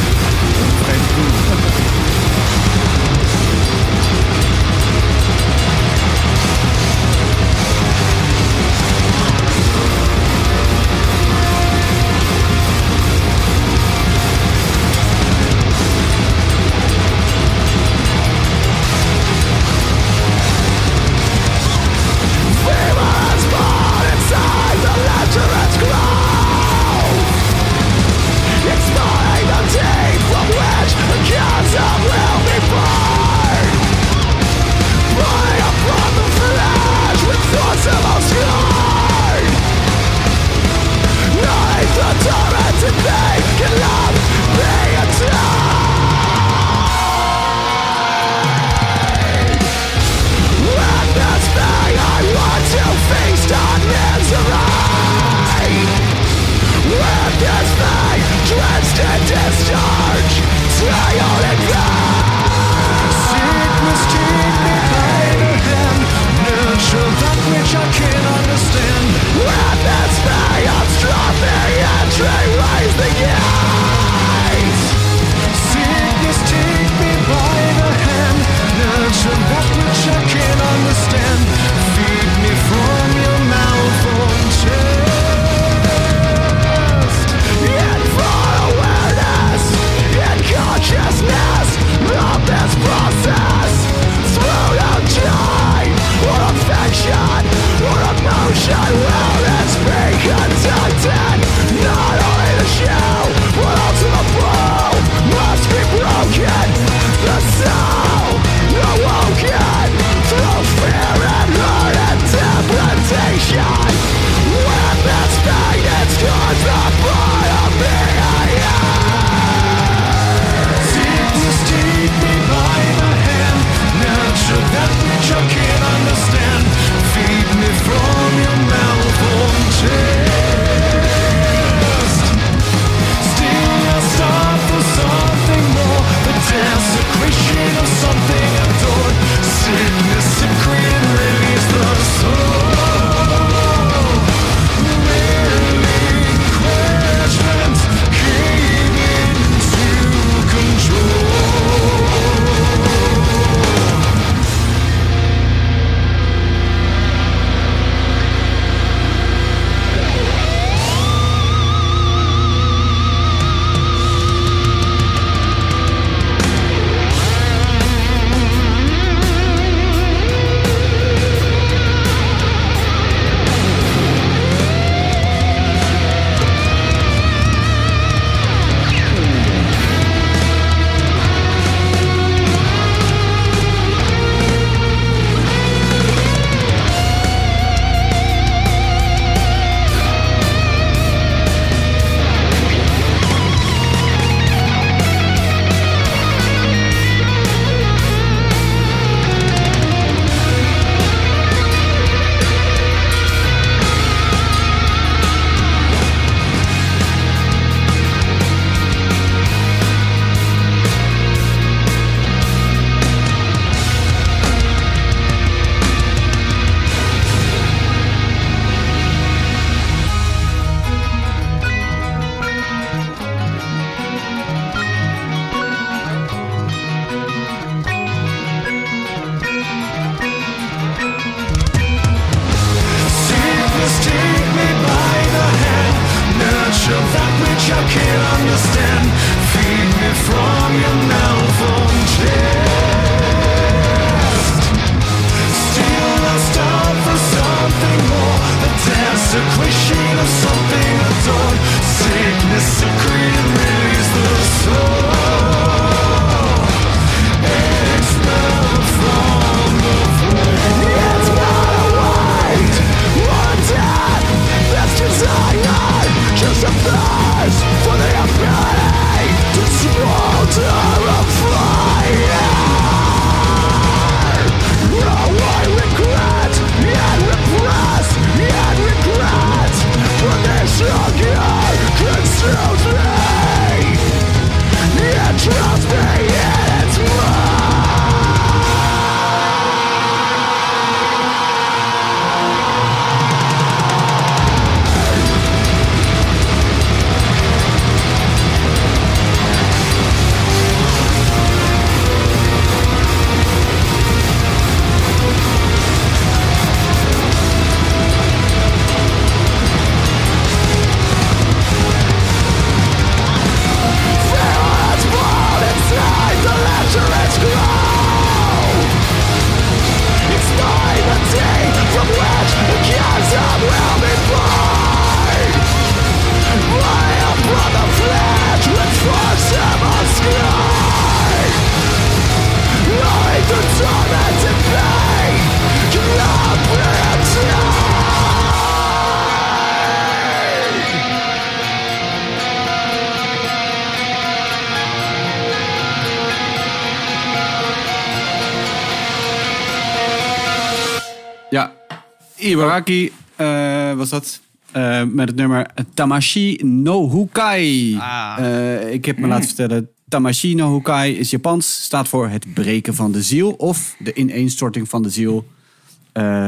[SPEAKER 2] Ibaraki eh, was dat. Eh, met het nummer Tamashi no Hukai.
[SPEAKER 1] Ah.
[SPEAKER 2] Eh, ik heb me laten vertellen, Tamashi no Hukai is Japans. Staat voor het breken van de ziel. Of de ineenstorting van de ziel.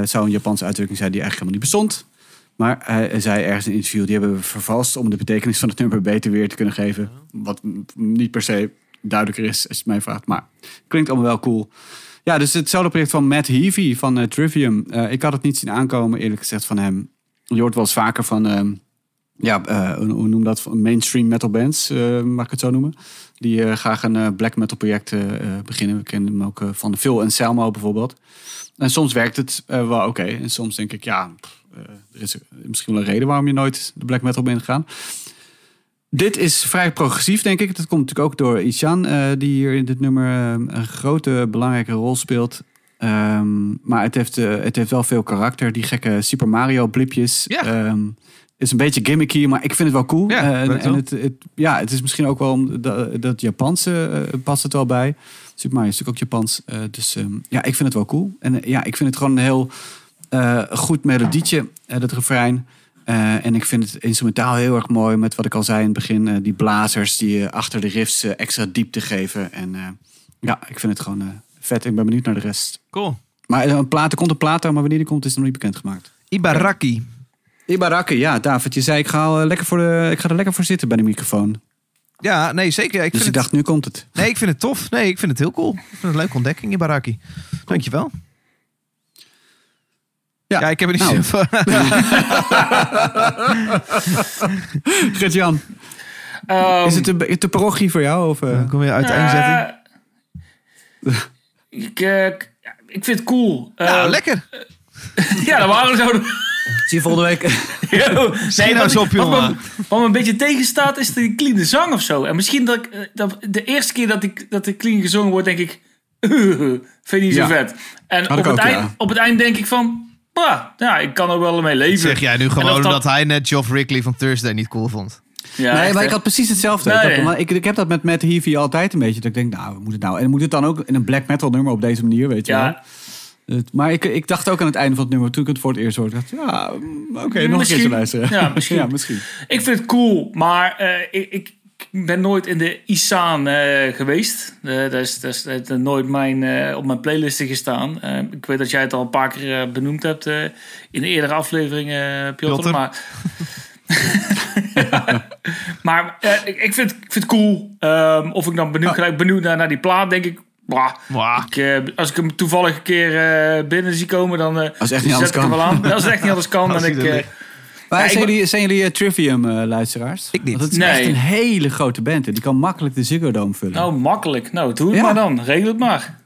[SPEAKER 2] Zou een Japanse uitdrukking zijn die eigenlijk helemaal niet bestond. Maar hij zei ergens in een interview, die hebben we vervalst om de betekenis van het nummer beter weer te kunnen geven. Wat niet per se duidelijker is, als je het mij vraagt. Maar klinkt allemaal wel cool. Ja, dus hetzelfde project van Matt Heavy van eh, Trivium. Eh, ik had het niet zien aankomen, eerlijk gezegd, van hem. Je hoort wel eens vaker van, ehm, ja, eh, hoe, noem dat? Mainstream metal bands, mag ik het zo noemen. Die graag een black metal project beginnen. We kennen hem ook van Phil en Selmo bijvoorbeeld. En soms werkt het wel oké. En soms denk ik, ja, er is misschien wel een reden waarom je nooit de black metal bent gegaan. Dit is vrij progressief, denk ik. Dat komt natuurlijk ook door Ishan, eh, die hier in dit nummer eh, een grote, belangrijke rol speelt. Ehm, maar het heeft, eh, het heeft wel veel karakter. Die gekke Super Mario blipjes.
[SPEAKER 1] Ja.
[SPEAKER 2] Ehm, is een beetje gimmicky, maar ik vind het wel cool.
[SPEAKER 1] Ja,
[SPEAKER 2] en en het, het, ja, het is misschien ook wel om dat, dat Japanse past het wel bij. Super Mario is natuurlijk ook Japans. dus ehm, ja, ik vind het wel cool. En ja, ik vind het gewoon een heel goed melodietje, dat refrein. Eh, en ik vind het instrumentaal heel erg mooi met wat ik al zei in het begin. eh, die blazers die eh, achter de riffs extra diepte geven. En ja, ik vind het gewoon vet. Ik ben benieuwd naar de rest.
[SPEAKER 1] Cool.
[SPEAKER 2] Maar een plaat, er komt een plaat maar wanneer die komt is nog niet bekendgemaakt.
[SPEAKER 1] Ibaraki.
[SPEAKER 2] Ibaraki, ja, David, je zei ik ga, lekker voor de, ik ga er lekker voor zitten bij de microfoon.
[SPEAKER 1] Ja, nee, zeker. Ik
[SPEAKER 2] Dus
[SPEAKER 1] vind
[SPEAKER 2] ik
[SPEAKER 1] het,
[SPEAKER 2] dacht, nu komt het.
[SPEAKER 1] Nee, ik vind het tof. Nee, ik vind het heel cool. Ik vind het een leuke ontdekking, Ibaraki. Dankjewel.
[SPEAKER 2] Ja,
[SPEAKER 1] Ja, ik heb er niet
[SPEAKER 2] nou.
[SPEAKER 1] zoveel...
[SPEAKER 2] Gert-Jan,
[SPEAKER 3] Ehm,
[SPEAKER 2] is het de, de parochie voor jou? Of, eh?
[SPEAKER 1] Kom je uiteenzetting?
[SPEAKER 3] eh, ik, eh, ik- ja, ik vind het cool. Eh,
[SPEAKER 1] Nou, lekker.
[SPEAKER 3] Ja, dat waren we zo.
[SPEAKER 2] Zie je volgende week?
[SPEAKER 3] Yo,
[SPEAKER 1] nou eens op,
[SPEAKER 3] wat, me,
[SPEAKER 1] jongen.
[SPEAKER 3] wat me een beetje tegenstaat is de clean zang of zo. En misschien dat, ik, dat de eerste keer dat, ik, dat de clean gezongen wordt, denk ik... vind je niet zo
[SPEAKER 2] Ja.
[SPEAKER 3] vet. En op het, eind,
[SPEAKER 2] ja.
[SPEAKER 3] op het eind denk ik van... bah, ja, ik kan er wel mee leven.
[SPEAKER 1] Zeg jij nu gewoon
[SPEAKER 3] dat-
[SPEAKER 1] dat hij net Geoff Rickley van Thursday niet cool vond?
[SPEAKER 3] Ja,
[SPEAKER 2] nee,
[SPEAKER 3] echt,
[SPEAKER 2] maar ik had precies hetzelfde.
[SPEAKER 3] Nee.
[SPEAKER 2] Ik, had- maar ik, ik heb dat met Matt Heavy altijd een beetje. Dat ik denk, nou, moet het nou? En moet het dan ook in een black metal nummer op deze manier, weet je wel?
[SPEAKER 3] Ja,
[SPEAKER 2] Het- Maar ik, ik dacht ook aan het einde van het nummer, toen ik het voor het eerst hoorde, dacht ik, ja, mm, oké, nog een keertje luisteren.
[SPEAKER 3] Ja, misschien.
[SPEAKER 2] ja, misschien.
[SPEAKER 3] ik vind het cool, maar eh, ik, ik ben nooit in de Isaan eh, geweest. Eh, dat is, dat is dat nooit mijn, eh, op mijn playlisten gestaan. Ik weet dat jij het al een paar keer benoemd hebt in de eerdere afleveringen, uh, Piotr. Maar, maar ik, ik, vind, ik vind het cool. Ehm, of ik dan benieuwd, gelijk benieuwd naar, naar die plaat, denk ik... bah, ik, als ik hem toevallig een keer binnen zie komen, dan
[SPEAKER 2] Als echt niet
[SPEAKER 3] zet
[SPEAKER 2] anders
[SPEAKER 3] ik hem
[SPEAKER 2] kan.
[SPEAKER 3] wel aan. Als het echt niet anders kan, dan ik... eh.
[SPEAKER 2] Maar zijn,
[SPEAKER 3] wa-
[SPEAKER 2] jullie, zijn jullie Trivium-luisteraars?
[SPEAKER 1] Ik niet.
[SPEAKER 2] Want het is
[SPEAKER 3] Nee.
[SPEAKER 2] echt een hele grote band. Die kan makkelijk de Ziggo Dome vullen.
[SPEAKER 3] Nou, makkelijk. Nou, doe het
[SPEAKER 2] Ja.
[SPEAKER 3] maar dan. Regel het maar.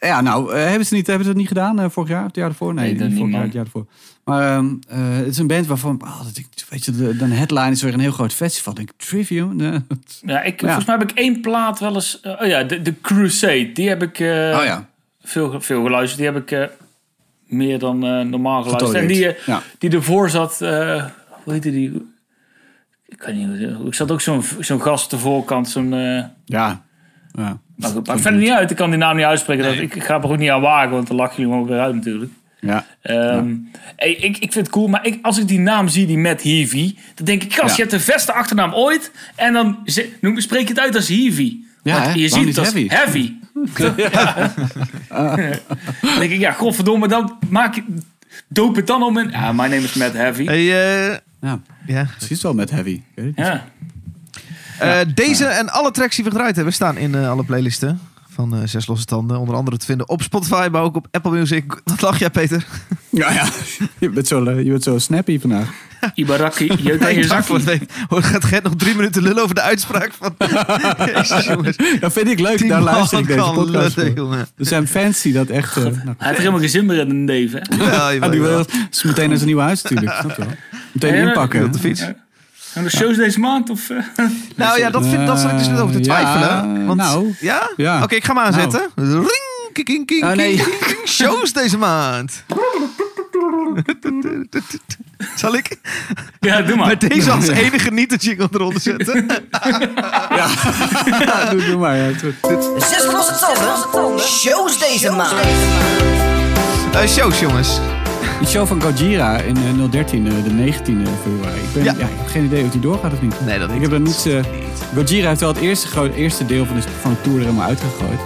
[SPEAKER 2] Ja, nou, eh, hebben, ze niet, hebben ze dat niet gedaan eh, vorig jaar? Of het jaar ervoor? Nee,
[SPEAKER 3] Nee, dat
[SPEAKER 2] niet vorig
[SPEAKER 3] niet,
[SPEAKER 2] jaar, het jaar ervoor. Maar ehm, eh, het is een band waarvan, oh, dat ik, weet je, de, de headline is weer een heel groot festival. Ik denk, Trivium?
[SPEAKER 3] Ja, ik,
[SPEAKER 2] Ja.
[SPEAKER 3] Volgens mij heb ik één plaat wel eens... eh, oh ja, de, de Crusade. Die heb ik eh,
[SPEAKER 2] oh ja,
[SPEAKER 3] veel, veel geluisterd. Die heb ik eh, meer dan eh, normaal geluisterd. En die, eh,
[SPEAKER 2] Ja.
[SPEAKER 3] die ervoor zat... eh, hoe heette die? Ik weet niet Ik zat ook zo'n zo'n gast op de voorkant. Zo'n... eh
[SPEAKER 2] ja. ja.
[SPEAKER 3] maar goed, maakt verder niet uit. Ik kan die naam niet uitspreken. Dat, ik, ik ga er ook niet aan wagen. Want dan lachen jullie me ook weer uit natuurlijk.
[SPEAKER 2] ja.
[SPEAKER 3] Ehm, hey, ik, ik vind het cool, maar ik, als ik die naam zie, die Matt Heavy, dan denk ik, gast,
[SPEAKER 2] Ja.
[SPEAKER 3] je hebt de beste achternaam ooit. En dan noem, spreek je het uit als Heavy.
[SPEAKER 2] Ja, hè?
[SPEAKER 3] je
[SPEAKER 2] Waarom
[SPEAKER 3] ziet het als
[SPEAKER 2] niet
[SPEAKER 3] heavy. dan denk ik, ja, godverdomme, dan maak je... Doop het dan om in... Ja, my name is Matt Heavy.
[SPEAKER 1] Hey, eh,
[SPEAKER 2] ja.
[SPEAKER 1] ja.
[SPEAKER 2] Precies wel met heavy.
[SPEAKER 3] Ja.
[SPEAKER 1] Eh, deze en alle tracks die we gedraaid hebben staan in eh, alle playlisten van eh, Zes Losse Tanden. Onder andere te vinden op Spotify, maar ook op Apple Music. Wat lach jij, Peter?
[SPEAKER 2] Ja, ja. Je bent zo, je bent zo snappy vandaag.
[SPEAKER 3] Ibaraki, jeuk aan je
[SPEAKER 1] Ik dacht,
[SPEAKER 3] zakkie.
[SPEAKER 1] wat weet- Hoor, gaat Gert nog drie minuten lullen over de uitspraak van... Jezus, jongens.
[SPEAKER 2] Dat vind ik leuk. Daar luister ik deze podcast. Er zijn fans die dat echt... eh, nou,
[SPEAKER 3] Hij heeft er helemaal geen zin meer in een leven. hè?
[SPEAKER 1] Ja,
[SPEAKER 2] ja,
[SPEAKER 1] jawel,
[SPEAKER 2] die wil is meteen naar zijn nieuwe huis natuurlijk. Snap je wel? Meteen
[SPEAKER 3] Ja,
[SPEAKER 2] inpakken.
[SPEAKER 1] Op de fiets.
[SPEAKER 3] Gaan de shows deze maand? Of, eh?
[SPEAKER 1] Nou ja, dat, vind, dat zat ik dus net over te
[SPEAKER 2] Eh,
[SPEAKER 1] twijfelen.
[SPEAKER 2] ja,
[SPEAKER 1] want,
[SPEAKER 2] nou.
[SPEAKER 1] ja?
[SPEAKER 2] Ja.
[SPEAKER 1] Oké, ik ga hem aanzetten. Ring, king, king, king,
[SPEAKER 2] Oh, nee.
[SPEAKER 1] king, king, king. Shows deze maand. Zal ik
[SPEAKER 3] ja, doe maar.
[SPEAKER 1] met deze als enige niet de jingle eronder zetten?
[SPEAKER 2] Ja, doe, doe maar. Ja,
[SPEAKER 6] Zes losse tanden. Shows deze maand.
[SPEAKER 1] Eh, shows, jongens.
[SPEAKER 2] Die show van Gojira in eh, 013, eh, de 19e februari. Ik, ben,
[SPEAKER 1] Ja.
[SPEAKER 2] ja. ik heb geen idee of die doorgaat of niet.
[SPEAKER 1] Nee, dat
[SPEAKER 2] Ik heb er niet... Gojira heeft wel het eerste, gro- eerste deel van de, van de tour er helemaal uitgegooid.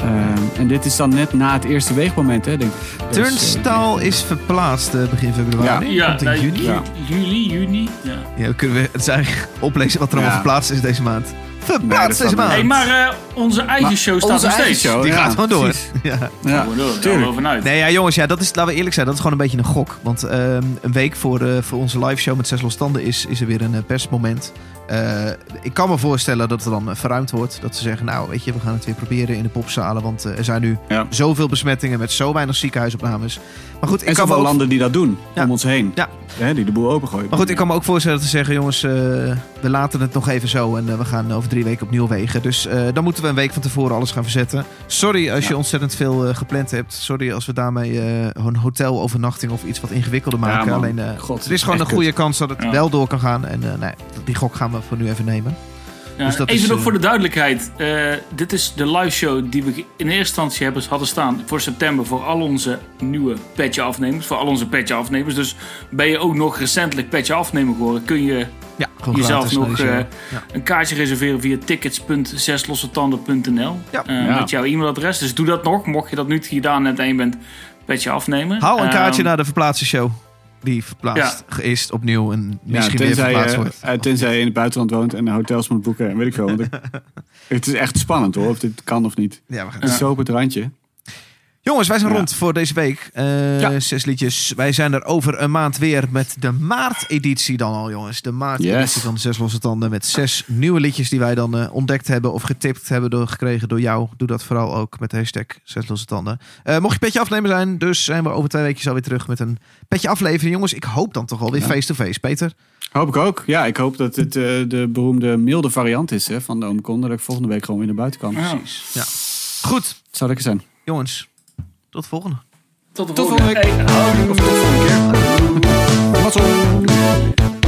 [SPEAKER 2] Ehm, en dit is dan net na het eerste weegmoment, hè, denk ik. Dus,
[SPEAKER 1] Turnstile is verplaatst begin februari.
[SPEAKER 3] Ja,
[SPEAKER 1] Komt in
[SPEAKER 3] nee,
[SPEAKER 1] juni.
[SPEAKER 3] ju-
[SPEAKER 2] Ja.
[SPEAKER 3] juli, juni. Ja.
[SPEAKER 1] Ja, kunnen we het is eigenlijk oplezen wat er allemaal
[SPEAKER 2] Ja.
[SPEAKER 1] verplaatst is deze maand.
[SPEAKER 2] Dat
[SPEAKER 1] deze maand.
[SPEAKER 3] Hey, maar eh, onze eigen
[SPEAKER 2] Maar
[SPEAKER 3] show staat
[SPEAKER 2] onze
[SPEAKER 3] nog
[SPEAKER 2] eigen
[SPEAKER 3] steeds.
[SPEAKER 2] show,
[SPEAKER 1] Die
[SPEAKER 2] ja,
[SPEAKER 1] gaat gewoon door.
[SPEAKER 2] precies.
[SPEAKER 1] Ja.
[SPEAKER 2] Ja,
[SPEAKER 3] Gewoon door, daar
[SPEAKER 2] tuurlijk.
[SPEAKER 1] Nee, ja, jongens, ja, dat is, laten we eerlijk zijn, dat is gewoon een beetje een gok. Want ehm, een week voor, eh, voor onze live show met Zes Losstanden is, is er weer een eh, persmoment. Eh, ik kan me voorstellen dat er dan eh, verruimd wordt. Dat ze zeggen, nou, weet je, we gaan het weer proberen in de popzalen. Want eh, er zijn nu
[SPEAKER 2] Ja.
[SPEAKER 1] zoveel besmettingen met zo weinig ziekenhuisopnames. Maar goed, ik
[SPEAKER 2] En
[SPEAKER 1] kan
[SPEAKER 2] zoveel
[SPEAKER 1] ook...
[SPEAKER 2] landen die dat doen
[SPEAKER 1] Ja.
[SPEAKER 2] om ons heen.
[SPEAKER 1] Ja.
[SPEAKER 2] Hè, die de boel opengooien.
[SPEAKER 1] Maar goed, ik kan me ook voorstellen dat ze zeggen, jongens, we laten het nog even zo en we gaan over drie weken opnieuw wegen. Dus dan moeten we een week van tevoren alles gaan verzetten. Sorry als je ontzettend veel gepland hebt. Sorry als we daarmee een hotelovernachting of iets wat ingewikkelder maken. Alleen,
[SPEAKER 2] God,
[SPEAKER 1] er is gewoon een goede kans dat het wel door kan gaan. En nee, die gok gaan we voor nu even nemen.
[SPEAKER 3] Ja,
[SPEAKER 1] Dus dat
[SPEAKER 3] even
[SPEAKER 1] is,
[SPEAKER 3] nog
[SPEAKER 1] eh,
[SPEAKER 3] voor de duidelijkheid. Eh, dit is de live show die we in eerste instantie hebben, hadden staan voor september voor al onze nieuwe petje afnemers. Voor al onze petje afnemers. Dus ben je ook nog recentelijk petje afnemer geworden, kun je
[SPEAKER 1] Ja,
[SPEAKER 3] jezelf nog eh,
[SPEAKER 1] Ja.
[SPEAKER 3] een kaartje reserveren via tickets.zeslossetanden.nl
[SPEAKER 1] Ja.
[SPEAKER 2] Ja.
[SPEAKER 3] Met jouw e-mailadres. Dus doe dat nog, mocht je dat niet gedaan hebben en je bent petje afnemer.
[SPEAKER 1] Haal een kaartje
[SPEAKER 3] Ehm,
[SPEAKER 1] naar de verplaatste show. Die verplaatst is opnieuw en
[SPEAKER 2] Ja,
[SPEAKER 1] misschien weer verplaatst
[SPEAKER 2] je,
[SPEAKER 1] wordt.
[SPEAKER 2] eh, tenzij je in het buitenland woont en hotels moet boeken en weet ik veel. Want ik- het is echt spannend hoor, of dit kan of niet.
[SPEAKER 1] Ja, we gaan
[SPEAKER 2] Het is zo op het randje.
[SPEAKER 1] Jongens, wij zijn
[SPEAKER 2] Ja.
[SPEAKER 1] rond voor deze week. Eh,
[SPEAKER 2] Ja.
[SPEAKER 1] Zes liedjes. Wij zijn er over een maand weer met de maart-editie dan al, jongens. De maart-editie
[SPEAKER 2] Yes.
[SPEAKER 1] van Zes Losse Tanden. Met zes nieuwe liedjes die wij dan eh, ontdekt hebben of getipt hebben door, gekregen door jou. Doe dat vooral ook met de hashtag Zes Losse Tanden. Eh, mocht je petje afnemer zijn, dus zijn we over twee weken alweer terug met een petje aflevering. Jongens, ik hoop dan toch alweer
[SPEAKER 2] Ja.
[SPEAKER 1] face-to-face. Peter?
[SPEAKER 2] Hoop ik ook. Ja, ik hoop dat het de beroemde milde variant is hè, van de Omicron. Dat ik volgende week gewoon weer naar buiten kan.
[SPEAKER 3] ja.
[SPEAKER 1] Ja. Goed,
[SPEAKER 2] Zou lekker zijn.
[SPEAKER 1] jongens. Tot volgende.
[SPEAKER 3] Tot de volgende,
[SPEAKER 2] tot volgende volgende keer.